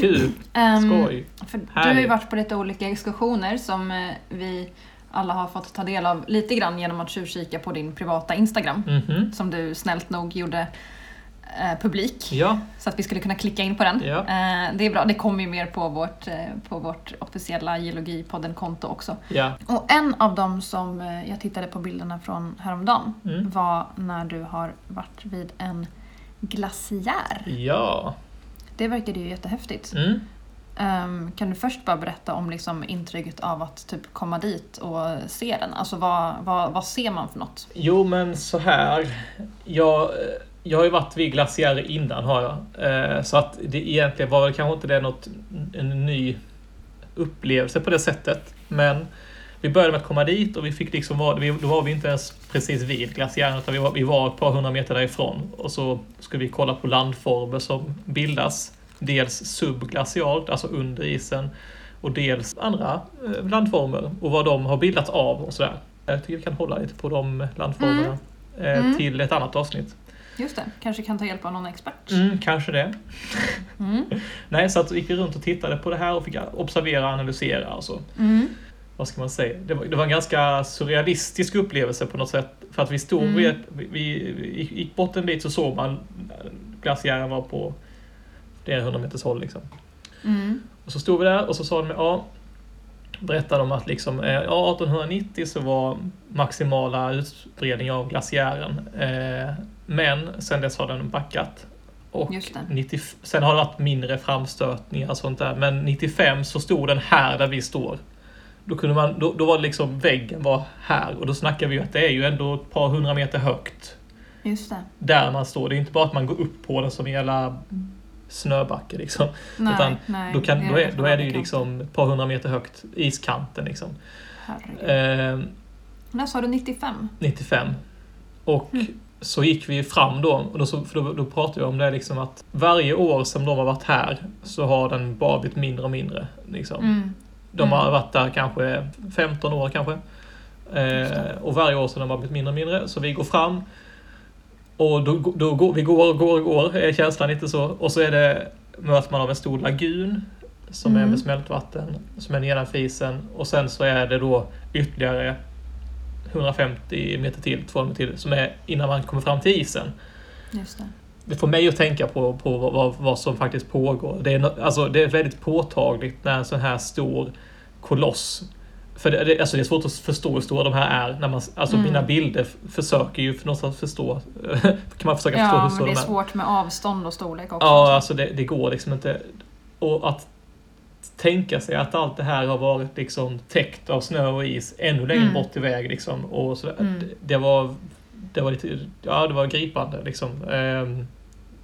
Kul, Ehm, skoj. För du har ju varit på lite olika exkursioner som eh, vi alla har fått ta del av lite grann genom att tjuvkika på din privata Instagram. Mhm. Som du snällt nog gjorde eh, publik. Ja, Så att vi skulle kunna klicka in på den. Ja. Eh, det är bra, det kommer ju mer på vårt, eh, på vårt officiella Geologipodden-konto också. ja. Och en av dem som eh, jag tittade på bilderna från häromdagen Mm. var när du har varit vid en glaciär. Ja, Det verkade ju jättehäftigt. Mm. Ehm, kan du först bara berätta om liksom intrycket av att typ komma dit och se den? Alltså vad, vad, vad ser man för något? Jo, men så här. Jag, jag har ju varit vid glaciärer innan har jag. Eh, Så att det egentligen var väl kanske inte det något, en ny upplevelse på det sättet. Men vi började med att komma dit och vi fick liksom vara, vi- då var vi inte ens precis vid glaciären utan vi var, vi var ett par hundra meter därifrån. Och så skulle vi kolla på landformer som bildas. Dels subglacialt, alltså under isen. Och dels andra eh, landformer och vad de har bildats av och sådär. Jag tycker vi kan hålla lite på de landformerna eh, Mm. till ett annat avsnitt. Just det, kanske kan ta hjälp av någon expert. Mm, kanske det. Mm. Nej, så att gick vi runt och tittade på det här och fick observera och analysera och så. Vad ska man säga? Det var, det var en ganska surrealistisk upplevelse på något sätt. För att vi stod Mm. vi, vi gick bort en bit så såg man glaciären var på flera hundra meters håll liksom. Mm. Och så stod vi där och så sa de, ja, berättade de att liksom, eh, ja, 1890 så var maximala utbredning av glaciären. Eh, men sen dess har den backat. Och Just det. 90, sen har det varit mindre framstötningar och sånt där. Men 95 så stod den här där vi står. Då, kunde man, då, då var det liksom väggen var här och då snackar vi att det är ju ändå ett par hundra meter högt Just det. där man står. Det är inte bara att man går upp på den som en jävla snöbacke liksom. Nej, Utan nej, Då, kan, då, är, då är det ju liksom ett par hundra meter högt, iskanten liksom. Herregud. Eh, När sa du 95? 95. Och Mm. så gick vi fram då, och då, för då, då pratade vi om det liksom att varje år som de har varit här så har den bara blivit mindre och mindre. Liksom. Mm. De har Mm. varit där kanske 15 år kanske. Eh, och varje år så har bara blivit mindre och mindre. Så vi går fram. Och då, då går vi går och går och går, är känslan lite så. Och så är det, möts man av en stor lagun som är Mm. med smältvatten, som är nedanför isen. Och sen så är det då ytterligare 150 meter till, 200 meter till, som är innan man kommer fram till isen. Just det. Det får mig att tänka på, på vad- vad, som faktiskt pågår. Det är, alltså, det är väldigt påtagligt när en sån här stor koloss för det, det, alltså det är svårt att förstå hur stora de här är. När man, alltså Mm. Mina bilder försöker ju för någonstans förstå. kan man försöka förstå Ja, hur men stora det är de är. svårt med avstånd och storlek också. Ja, alltså det, det går liksom inte. Och att tänka sig att allt det här har varit liksom täckt av snö och is ännu längre Mm. bort iväg. Liksom, och så, Mm. det, det, var, det var lite, ja det var gripande liksom. Ehm,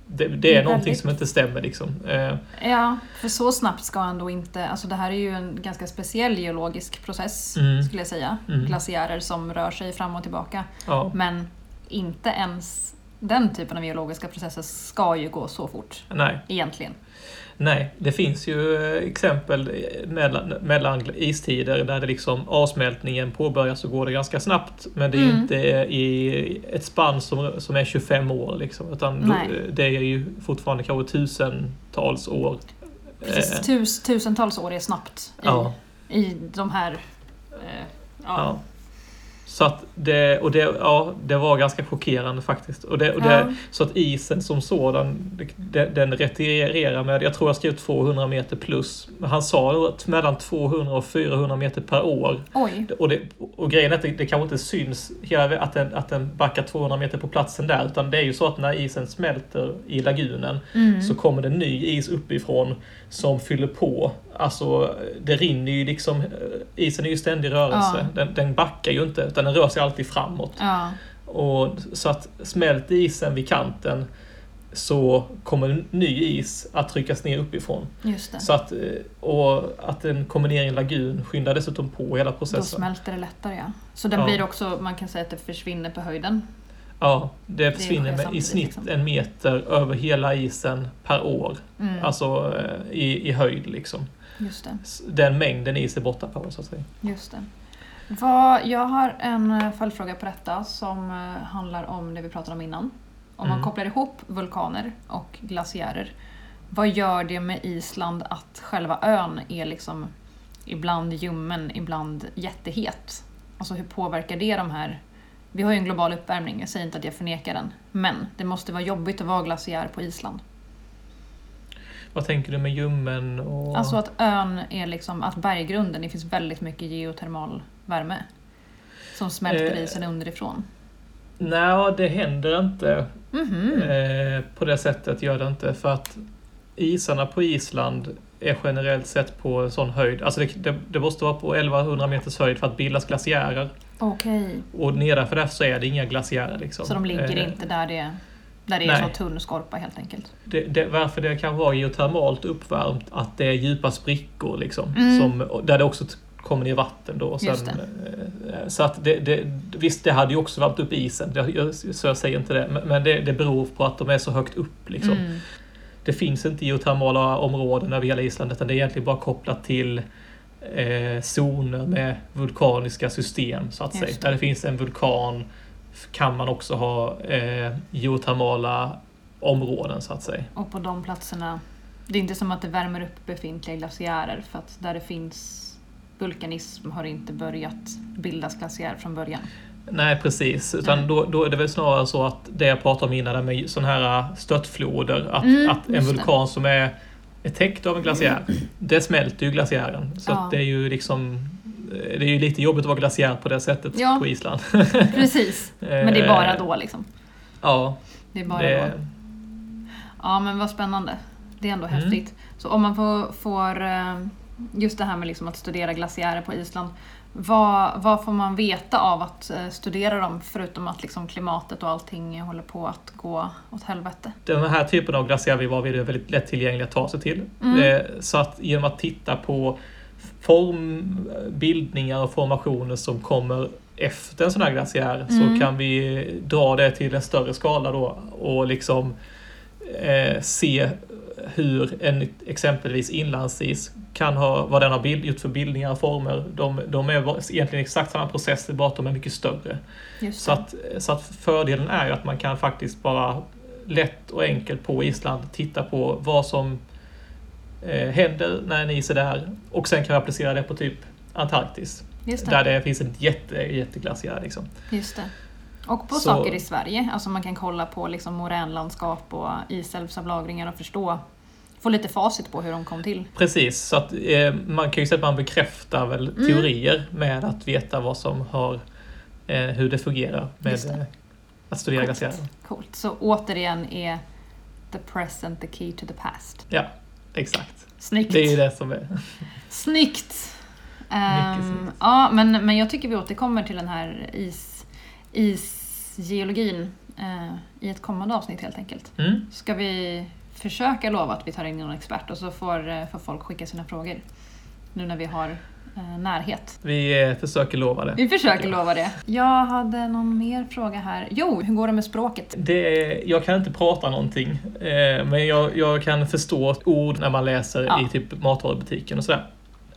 det, det Det är är någonting väldigt- som inte stämmer liksom. Ehm, Ja, för så snabbt ska ändå inte... Alltså det här är ju en ganska speciell geologisk process, Mm. skulle jag säga. Mm. Glaciärer som rör sig fram och tillbaka. ja, Men inte ens den typen av geologiska processer ska ju gå så fort, nej. egentligen. Nej, det finns ju eh, exempel eh, mellan, mellan istider där det liksom avsmältningen påbörjas så går det ganska snabbt. Men det är Mm. inte i ett spann som, som är 25 år. Liksom, utan Nej. det är ju fortfarande kanske tusentals år. Precis, Eh, tus, tusentals år är snabbt i, ja, i de här... Eh, ja. ja. Så att det, och det, ja, det var ganska chockerande faktiskt. Och det, och det, Ja. Så att isen som sådan, den, den retirerar med, jag tror jag skrev 200 meter plus. Han sa att mellan 200 och 400 meter per år. Oj. Och, det, och grejen är att det, det kanske inte syns hela, att, den, att den backar 200 meter på platsen där. Utan det är ju så att när isen smälter i lagunen Mm. så kommer det ny is uppifrån som fyller på. Alltså det rinner ju liksom, eh, isen är ju ständig rörelse. Ja. Den, den backar ju inte utan den rör sig alltid framåt. Ja, Och så att smälter isen vid kanten så kommer ny is att tryckas ner uppifrån. just det. Så att, eh, och att den kommer ner i en lagun skyndar dessutom på hela Då processen. smälter det lättare ja. Så den Ja. blir också, man kan säga att det försvinner på höjden. Ja, det försvinner sker med, i snitt liksom. en meter över hela isen per år. Mm. Alltså eh, i, i höjd liksom. Just det. Den mängden is är borta på så att säga. Just det. Vad, jag har en eh, följdfråga på detta som eh, handlar om det vi pratade om innan. Om man Mm. kopplar ihop vulkaner och glaciärer, vad gör det med Island att själva ön är liksom ibland ljummen, ibland jättehet? Alltså hur påverkar det de här... Vi har ju en global uppvärmning, jag säger inte att jag förnekar den. Men det måste vara jobbigt att vara glaciär på Island. Vad tänker du med ljummen och... Alltså att ön är liksom, att berggrunden, det finns väldigt mycket geotermal värme. Som smälter Eh. isen underifrån. Nej, det händer inte Mhm. eh, på det sättet. Gör det inte för att isarna på Island är generellt sett på en sån höjd. Alltså det, det, det måste vara på 1100 meters höjd för att bildas glaciärer. Okej. Och nedanför det så är det inga glaciärer. Liksom. Så de ligger Eh, inte där det, där det är nej. så tunn skorpa helt enkelt? Det, det, varför det kan vara geotermalt uppvärmt, att det är djupa sprickor liksom. Mm. Som, där det också kommer ner vatten då. Och sen, eh, Så att det, det, visst, det hade ju också värmt upp isen, jag, så jag säger inte det. Men, det, det beror på att de är så högt upp liksom. Mm. Det finns inte geotermala områden över hela Island utan det är egentligen bara kopplat till eh, zoner med vulkaniska system så att Just säga. Där det finns en vulkan kan man också ha eh, geotermala områden så att säga. Och på de platserna, det är inte som att det värmer upp befintliga glaciärer för att där det finns vulkanism har inte börjat bildas glaciär från början. Nej precis, utan Nej. då, då är det väl snarare så att det jag pratade om innan med sådana här störtfloder, att, Mm, att en just det. vulkan som är, är täckt av en glaciär, det smälter ju glaciären. Så Ja. det är ju liksom det är ju lite jobbigt att vara glaciär på det sättet Ja. på Island. Precis, men det är bara då liksom. Ja, Det är bara det, då. Ja men vad spännande. Det är ändå Mm. häftigt. Så om man får, får eh, just det här med liksom att studera glaciärer på Island. Vad, vad får man veta av att eh, studera dem förutom att liksom klimatet och allting håller på att gå åt helvete? den här typen av glaciär vi var vid är väldigt lättillgängliga att ta sig till. Mm. Eh, Så att genom att titta på formbildningar och formationer som kommer efter en sån här glaciär Mm. så kan vi dra det till en större skala då och liksom eh, se hur en exempelvis inlandsis kan ha, vad den har bild, gjort för bildningar och former. De, de är egentligen exakt samma processer, bara att de är mycket större. Så att, så att fördelen är ju att man kan faktiskt bara lätt och enkelt på Island titta på vad som eh, händer när en is är där och sen kan vi applicera det på typ Antarktis. Det. Där det finns en jätte, jätteglaciär. Liksom. Just det. Och på Så- saker i Sverige, alltså man kan kolla på liksom moränlandskap och isälvsavlagringar och förstå, få lite facit på hur de kom till. Precis, så att eh, man kan ju säga att man bekräftar väl Mm. teorier med att veta vad som har, eh, hur det fungerar med det. eh, att studera Coolt. glaciären. Coolt. Så återigen är the present the key to the past. Ja, exakt. Snyggt! Det är ju det som är... Snyggt! Snyggt. ja, men, men jag tycker vi återkommer till den här is, isgeologin eh, i ett kommande avsnitt helt enkelt. Mm. Ska vi försöka lova att vi tar in någon expert och så får, eh, får folk skicka sina frågor. Nu när vi har närhet. Vi eh, försöker lova det. Vi försöker lova det. Jag hade någon mer fråga här. Jo, hur går det med språket? Det jag kan inte prata någonting, eh, men jag, jag kan förstå ord när man läser Ja. i typ matvarubutiken och sådär.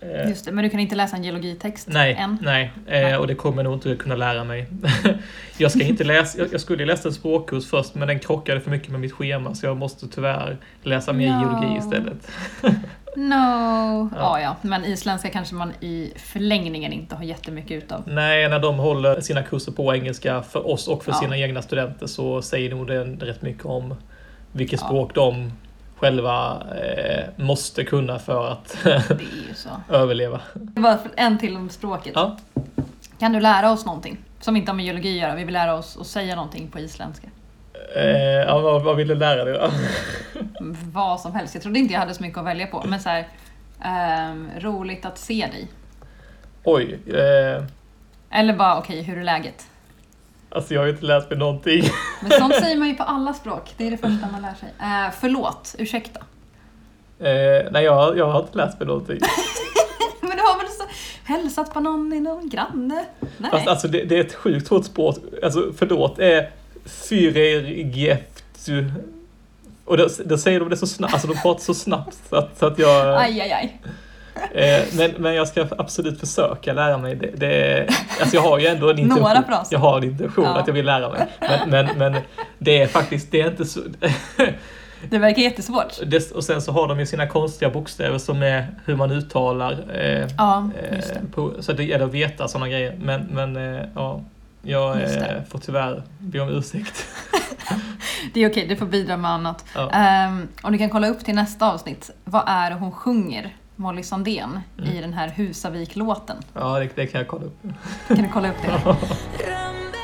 Eh, Just det, men du kan inte läsa en geologitext nej, än? nej, eh, och det kommer jag nog inte kunna lära mig. jag ska inte läsa, jag, jag skulle läsa en språkkurs först, men den krockade för mycket med mitt schema, så jag måste tyvärr läsa mer No. geologi istället. No! Ja. Ja. ja, men isländska kanske man i förlängningen inte har jättemycket utav. Nej, när de håller sina kurser på engelska för oss och för Ja. sina egna studenter så säger nog det rätt mycket om vilket Ja. språk de själva eh, måste kunna för att överleva. Bara en till om språket. Ja. Kan du lära oss någonting? Som inte har med geologi att göra. Vi vill lära oss att säga någonting på isländska. Eh, ja, vad, vad vill du lära dig då? Vad som helst. Jag trodde inte jag hade så mycket att välja på. Men så här, ehm, roligt att se dig. Oj, eh, Eller bara, okej, hur är läget? alltså jag har ju inte lärt mig någonting. Men sånt säger man ju på alla språk. Det är det första man lär sig. Uh, förlåt, ursäkta. Eh, nej, jag, jag har inte lärt mig någonting. Men du har väl så hälsat på någon i någon granne? Nej. Fast alltså det, det är ett sjukt hårt språk. Alltså förlåt, är Fyrirgeftu. Och då, då säger de det så snabbt, alltså de pratar så snabbt så att, så att jag... Aj, aj, aj. Eh, men, men jag ska absolut försöka lära mig. Det, det, alltså jag har ju ändå en intention. Några fraser. Jag har en intention Ja. att jag vill lära mig. Men, men, men det är faktiskt, det är inte så... Det verkar jättesvårt. Det, och sen så har de ju sina konstiga bokstäver som är hur man uttalar. Eh, Ja, eh, på, så det gäller att veta sådana grejer. Men, men eh, ja, jag eh, får tyvärr be om ursäkt. Det är okej, du får bidra med annat. Ja. Ehm, och du kan kolla upp till nästa avsnitt. Vad är det hon sjunger, Molly Sandén, Mm. i den här Husavik-låten? Ja, det, det kan jag kolla upp. Kan du kolla upp det?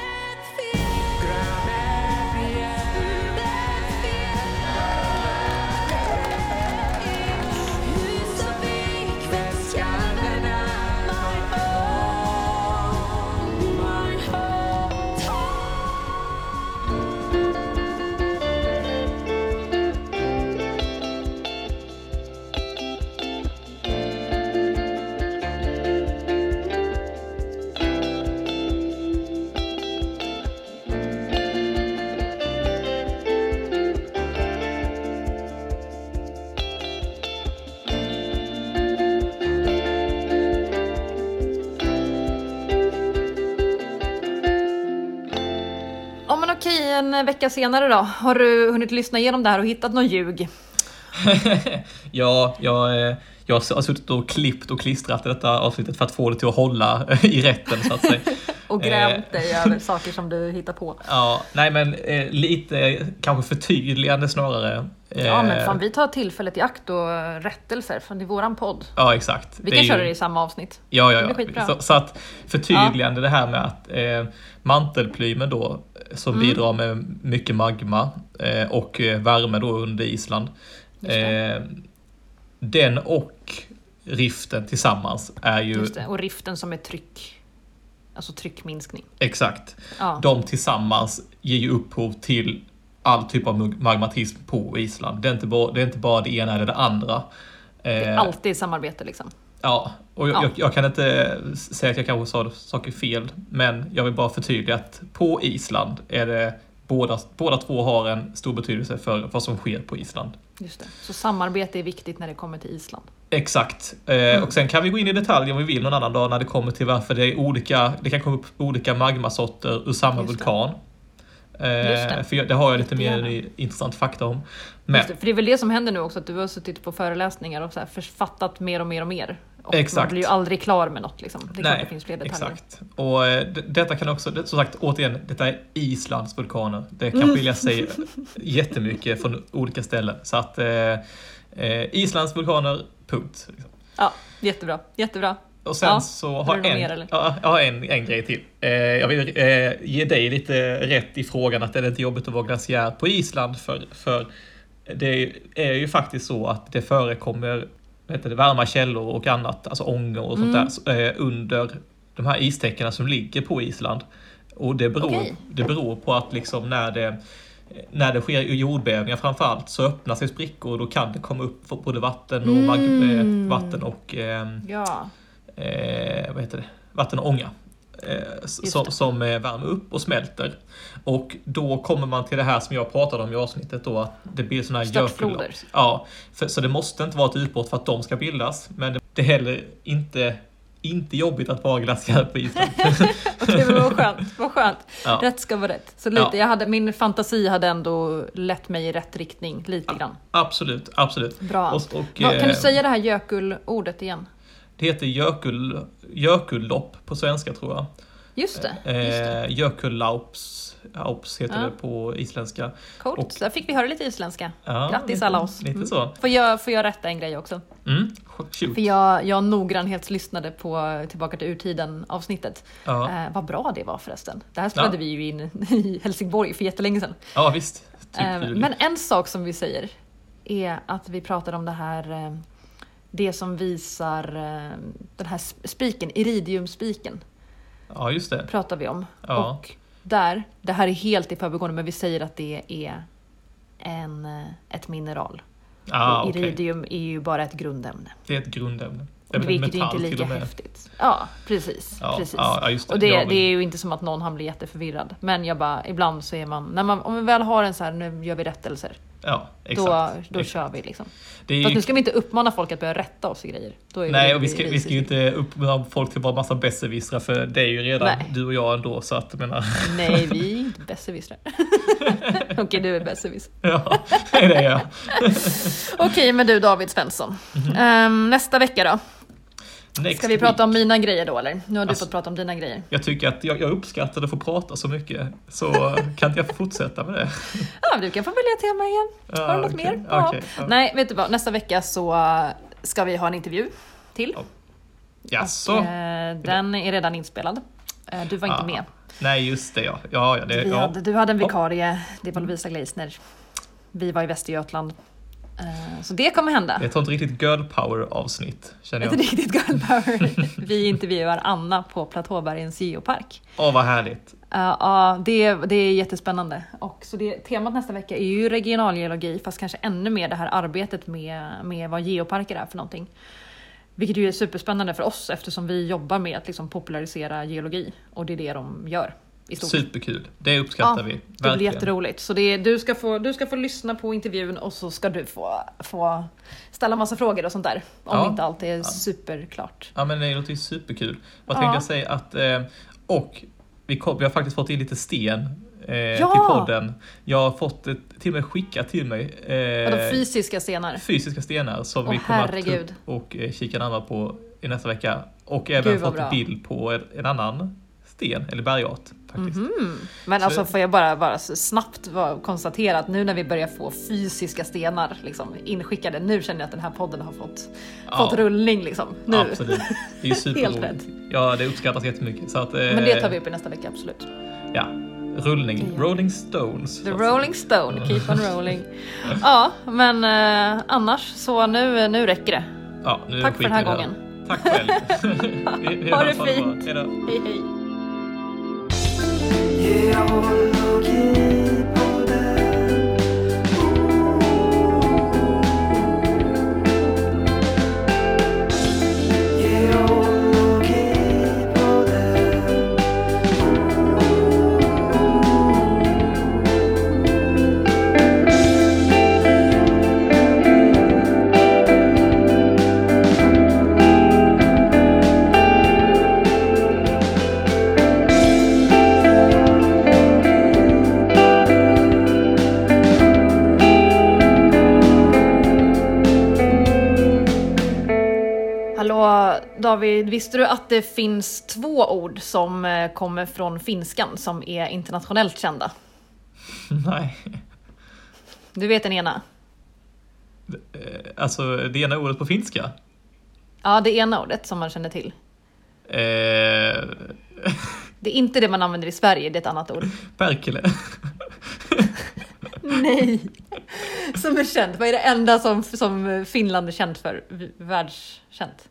en vecka senare då? Har du hunnit lyssna igenom det här och hittat någon ljug? ja, jag, eh, jag har suttit och klippt och klistrat i detta avsnittet för att få det till att hålla i rätten så att säga. Och grämt dig över saker som du hittar på. Ja, nej men eh, lite kanske förtydligande snarare. Ja men Eh, fan vi tar tillfället i akt och rättelser, för det är våran podd. Ja, exakt. Vi Det kan är köra ju- det i samma avsnitt. Ja, Det ja, ja. Så, så att förtydligande det här med att eh, mantelplymen då som Mm. bidrar med mycket magma eh, och eh, värme då under Island. Eh, den och riften tillsammans är ju Just det. Och riften som är tryck. Alltså tryckminskning. exakt. Ja. De tillsammans ger ju upphov till all typ av mag- magmatism på Island. Det är inte bara det, är inte bara det ena eller det andra. Det är Eh, alltid samarbete liksom. Ja, och jag, Ja. Jag, jag kan inte säga att jag kanske sa saker fel, men jag vill bara förtydliga att på Island är det båda, båda två har en stor betydelse för vad som sker på Island. Just det. Så samarbete är viktigt när det kommer till Island. Exakt. Eh, Mm. Och sen kan vi gå in i detalj om vi vill någon annan dag när det kommer till varför det är olika, det kan komma upp olika magmasorter ur samma vulkan. Eh, det. För jag, det har jag lite mer intressant fakta om. Men det, för det är väl det som händer nu också, att du har suttit på föreläsningar och så författat mer och mer och mer. Och man Exakt. blir ju aldrig klar med något liksom. Det klart det finns fler detaljer. Exakt. Och eh, detta kan också, det- som sagt, återigen, detta är Islands vulkaner. Det kan Mm. skilja sig jättemycket från olika ställen. Så att eh, eh, Islands vulkaner, punkt. Liksom. Ja, jättebra, jättebra. Och sen Ja, så har en, mer, ja, jag har en, en grej till. Eh, jag vill eh, ge dig lite rätt i frågan att det är lite jobbigt att vara glaciär på Island för, för det är ju faktiskt så att det förekommer heter det, varma källor och annat, alltså ångor och sånt Mm. där eh, under de här istäckena som ligger på Island. Och det beror, Okej. det beror på att liksom när det när det sker jordbävningar framförallt så öppnar sig sprickor och då kan det komma upp både vatten och, mag, Mm. eh, vatten och ehm, Ja, eh, vad heter det? vatten och ånga. Eh, som, som eh, värmer upp och smälter. Och då kommer man till det här som jag pratade om i avsnittet då, att det blir sådana här jökullopp. Ja, för, så det måste inte vara ett utbrott för att de ska bildas, men det, det är heller inte, inte jobbigt att vara glaciär på Island. okej men vad skönt, vad skönt. Ja. Rätt ska vara rätt. Så lite, Ja. jag hade, min fantasi hade ändå lett mig i rätt riktning, lite grann. Absolut, absolut. Bra. Och, och, Vad- kan du eh, säga det här gökulordet igen? Det heter jökull, jökullopp på svenska tror jag. Just det. Eh, Jökullaups Aups heter Ja. det på isländska. Coolt. och- Där fick vi höra lite isländska. Ja, Grattis lite, alla oss. Lite Mm. så. Får jag, får jag rätta en grej också? Mm, shoot. För jag, jag noggrannhetslyssnade på Tillbaka till urtiden avsnittet. Ja. Eh, vad bra det var förresten. Det här spelade Ja. vi ju in i Helsingborg för jättelänge sedan. ja, visst. Typ Eh, men en sak som vi säger är att vi pratar om det här eh, det som visar eh, den här sp- spiken, iridiumspiken Ja, just det. pratar vi om. Ja. Och där, det här är helt i förbigående men vi säger att det är en, eh, ett mineral. Ah, och okej. iridium är ju bara ett grundämne. Det är ett grundämne. Väl Vilket är inte lika häftigt. Ja, precis. Ja, precis. ja, ja, det. Och det, Det är ju inte som att någon han blir jätteförvirrad. Men jag bara, ibland så är man, när man, om vi väl har en så här, nu gör vi rättelser. Ja, Då, exakt. då exakt. kör vi liksom. Är Fast ju... nu ska vi inte uppmana folk att börja rätta oss i grejer. Då Nej, och vi ska, vi ska ju inte uppmana folk till att vara massa besserwissrar för det är ju redan Nej. du och jag ändå så att menar, Nej, vi är inte besserwissrar. Okej, du är besserwisser. ja, det är jag. Okej, men du David Svensson. Mhm. Ehm, nästa vecka då? Next Ska vi prata om mina grejer då eller? Nu har du Alltså- fått prata om dina grejer. Jag tycker att jag, jag uppskattar att få prata så mycket, så kan inte jag få fortsätta med det? Ja, du kan få välja tema igen. Har du något okej, mer? Ja. okej, ja. Nej, vet du vad? Nästa vecka så ska vi ha en intervju till. Jaså? Och, eh, den är redan inspelad. Eh, du var inte Ah, med. Nej, just det ja. Ja, ja, det, ja. hade, du hade en vikarie, det var Lovisa Gleisner. Vi var i Västergötland. Eh, Så det kommer hända. Ett sånt riktigt girl power avsnitt, känner Ett jag. riktigt girl power. Vi intervjuar Anna på Platåbergens geopark. Åh, vad härligt. Ja, ja, det, det är jättespännande. Och så det, temat nästa vecka är ju regionalgeologi, fast kanske ännu mer det här arbetet med, med vad geoparker är för någonting. Vilket ju är superspännande för oss eftersom vi jobbar med att liksom popularisera geologi och det är det de gör. Superkul. Det uppskattar vi. Det blir Verkligen. jätteroligt. Så det, du, ska få, du ska få lyssna på intervjun och så ska du få, få ställa massa frågor och sånt där. Om Ja. inte allt är superklart. Ja, men det låter ju superkul. Vad Ja. tänkte jag säga att... Eh, och vi, kom, vi har faktiskt fått in lite sten eh, Ja! till podden. Jag har fått till och med skickat till mig eh, fysiska stenar? fysiska stenar som Åh, vi kommer att ta herregud. upp och eh, kika närmare på i nästa vecka. Och även fått bra. bild på en, en annan sten, eller bergart faktiskt. Mhm. Men Så- alltså får jag bara, bara snabbt konstatera att nu när vi börjar få fysiska stenar liksom, inskickade, nu känner jag att den här podden har fått, Ja. fått rullning liksom. Nu. Absolut. Det är superroligt. Ja, det uppskattas jättemycket. Så att, eh, Men det tar vi upp i nästa vecka, absolut. Ja, rullning. Rolling Stones. The Rolling Stone, keep on rolling. Ja, men eh, annars så nu, nu räcker det. Ja, nu Tack för den här gången. Tack själv. Ha det fint. Hej då. Hej hej. Geologipodden. David, visste du att det finns två ord som eh, kommer från finskan som är internationellt kända? Nej. Du vet den ena? Eh, Alltså, det ena ordet på finska. Ja, det ena ordet som man känner till. Eh, Det är inte det man använder i Sverige, det är ett annat ord. Perkele. Nej! Som är känt. Vad är det enda som, som Finland är känt för? Världskänt?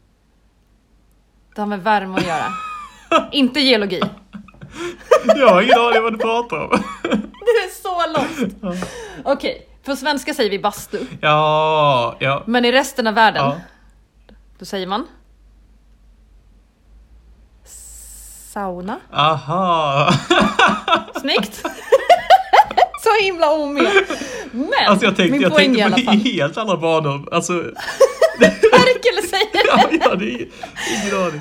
Det har med värme att göra. inte geologi. Jag har ingen aning vad du pratar om. Du är så lost! Okej, på svenska säger vi bastu. Ja, ja. Men i resten av världen, ja. då säger man? Sauna. Aha. Snyggt! Så himla omed. Men Alltså jag tänkte, min jag poäng i tänkte alla på fall. helt andra banor. Alltså, Perkele säger ja, ja, det är ingen aning.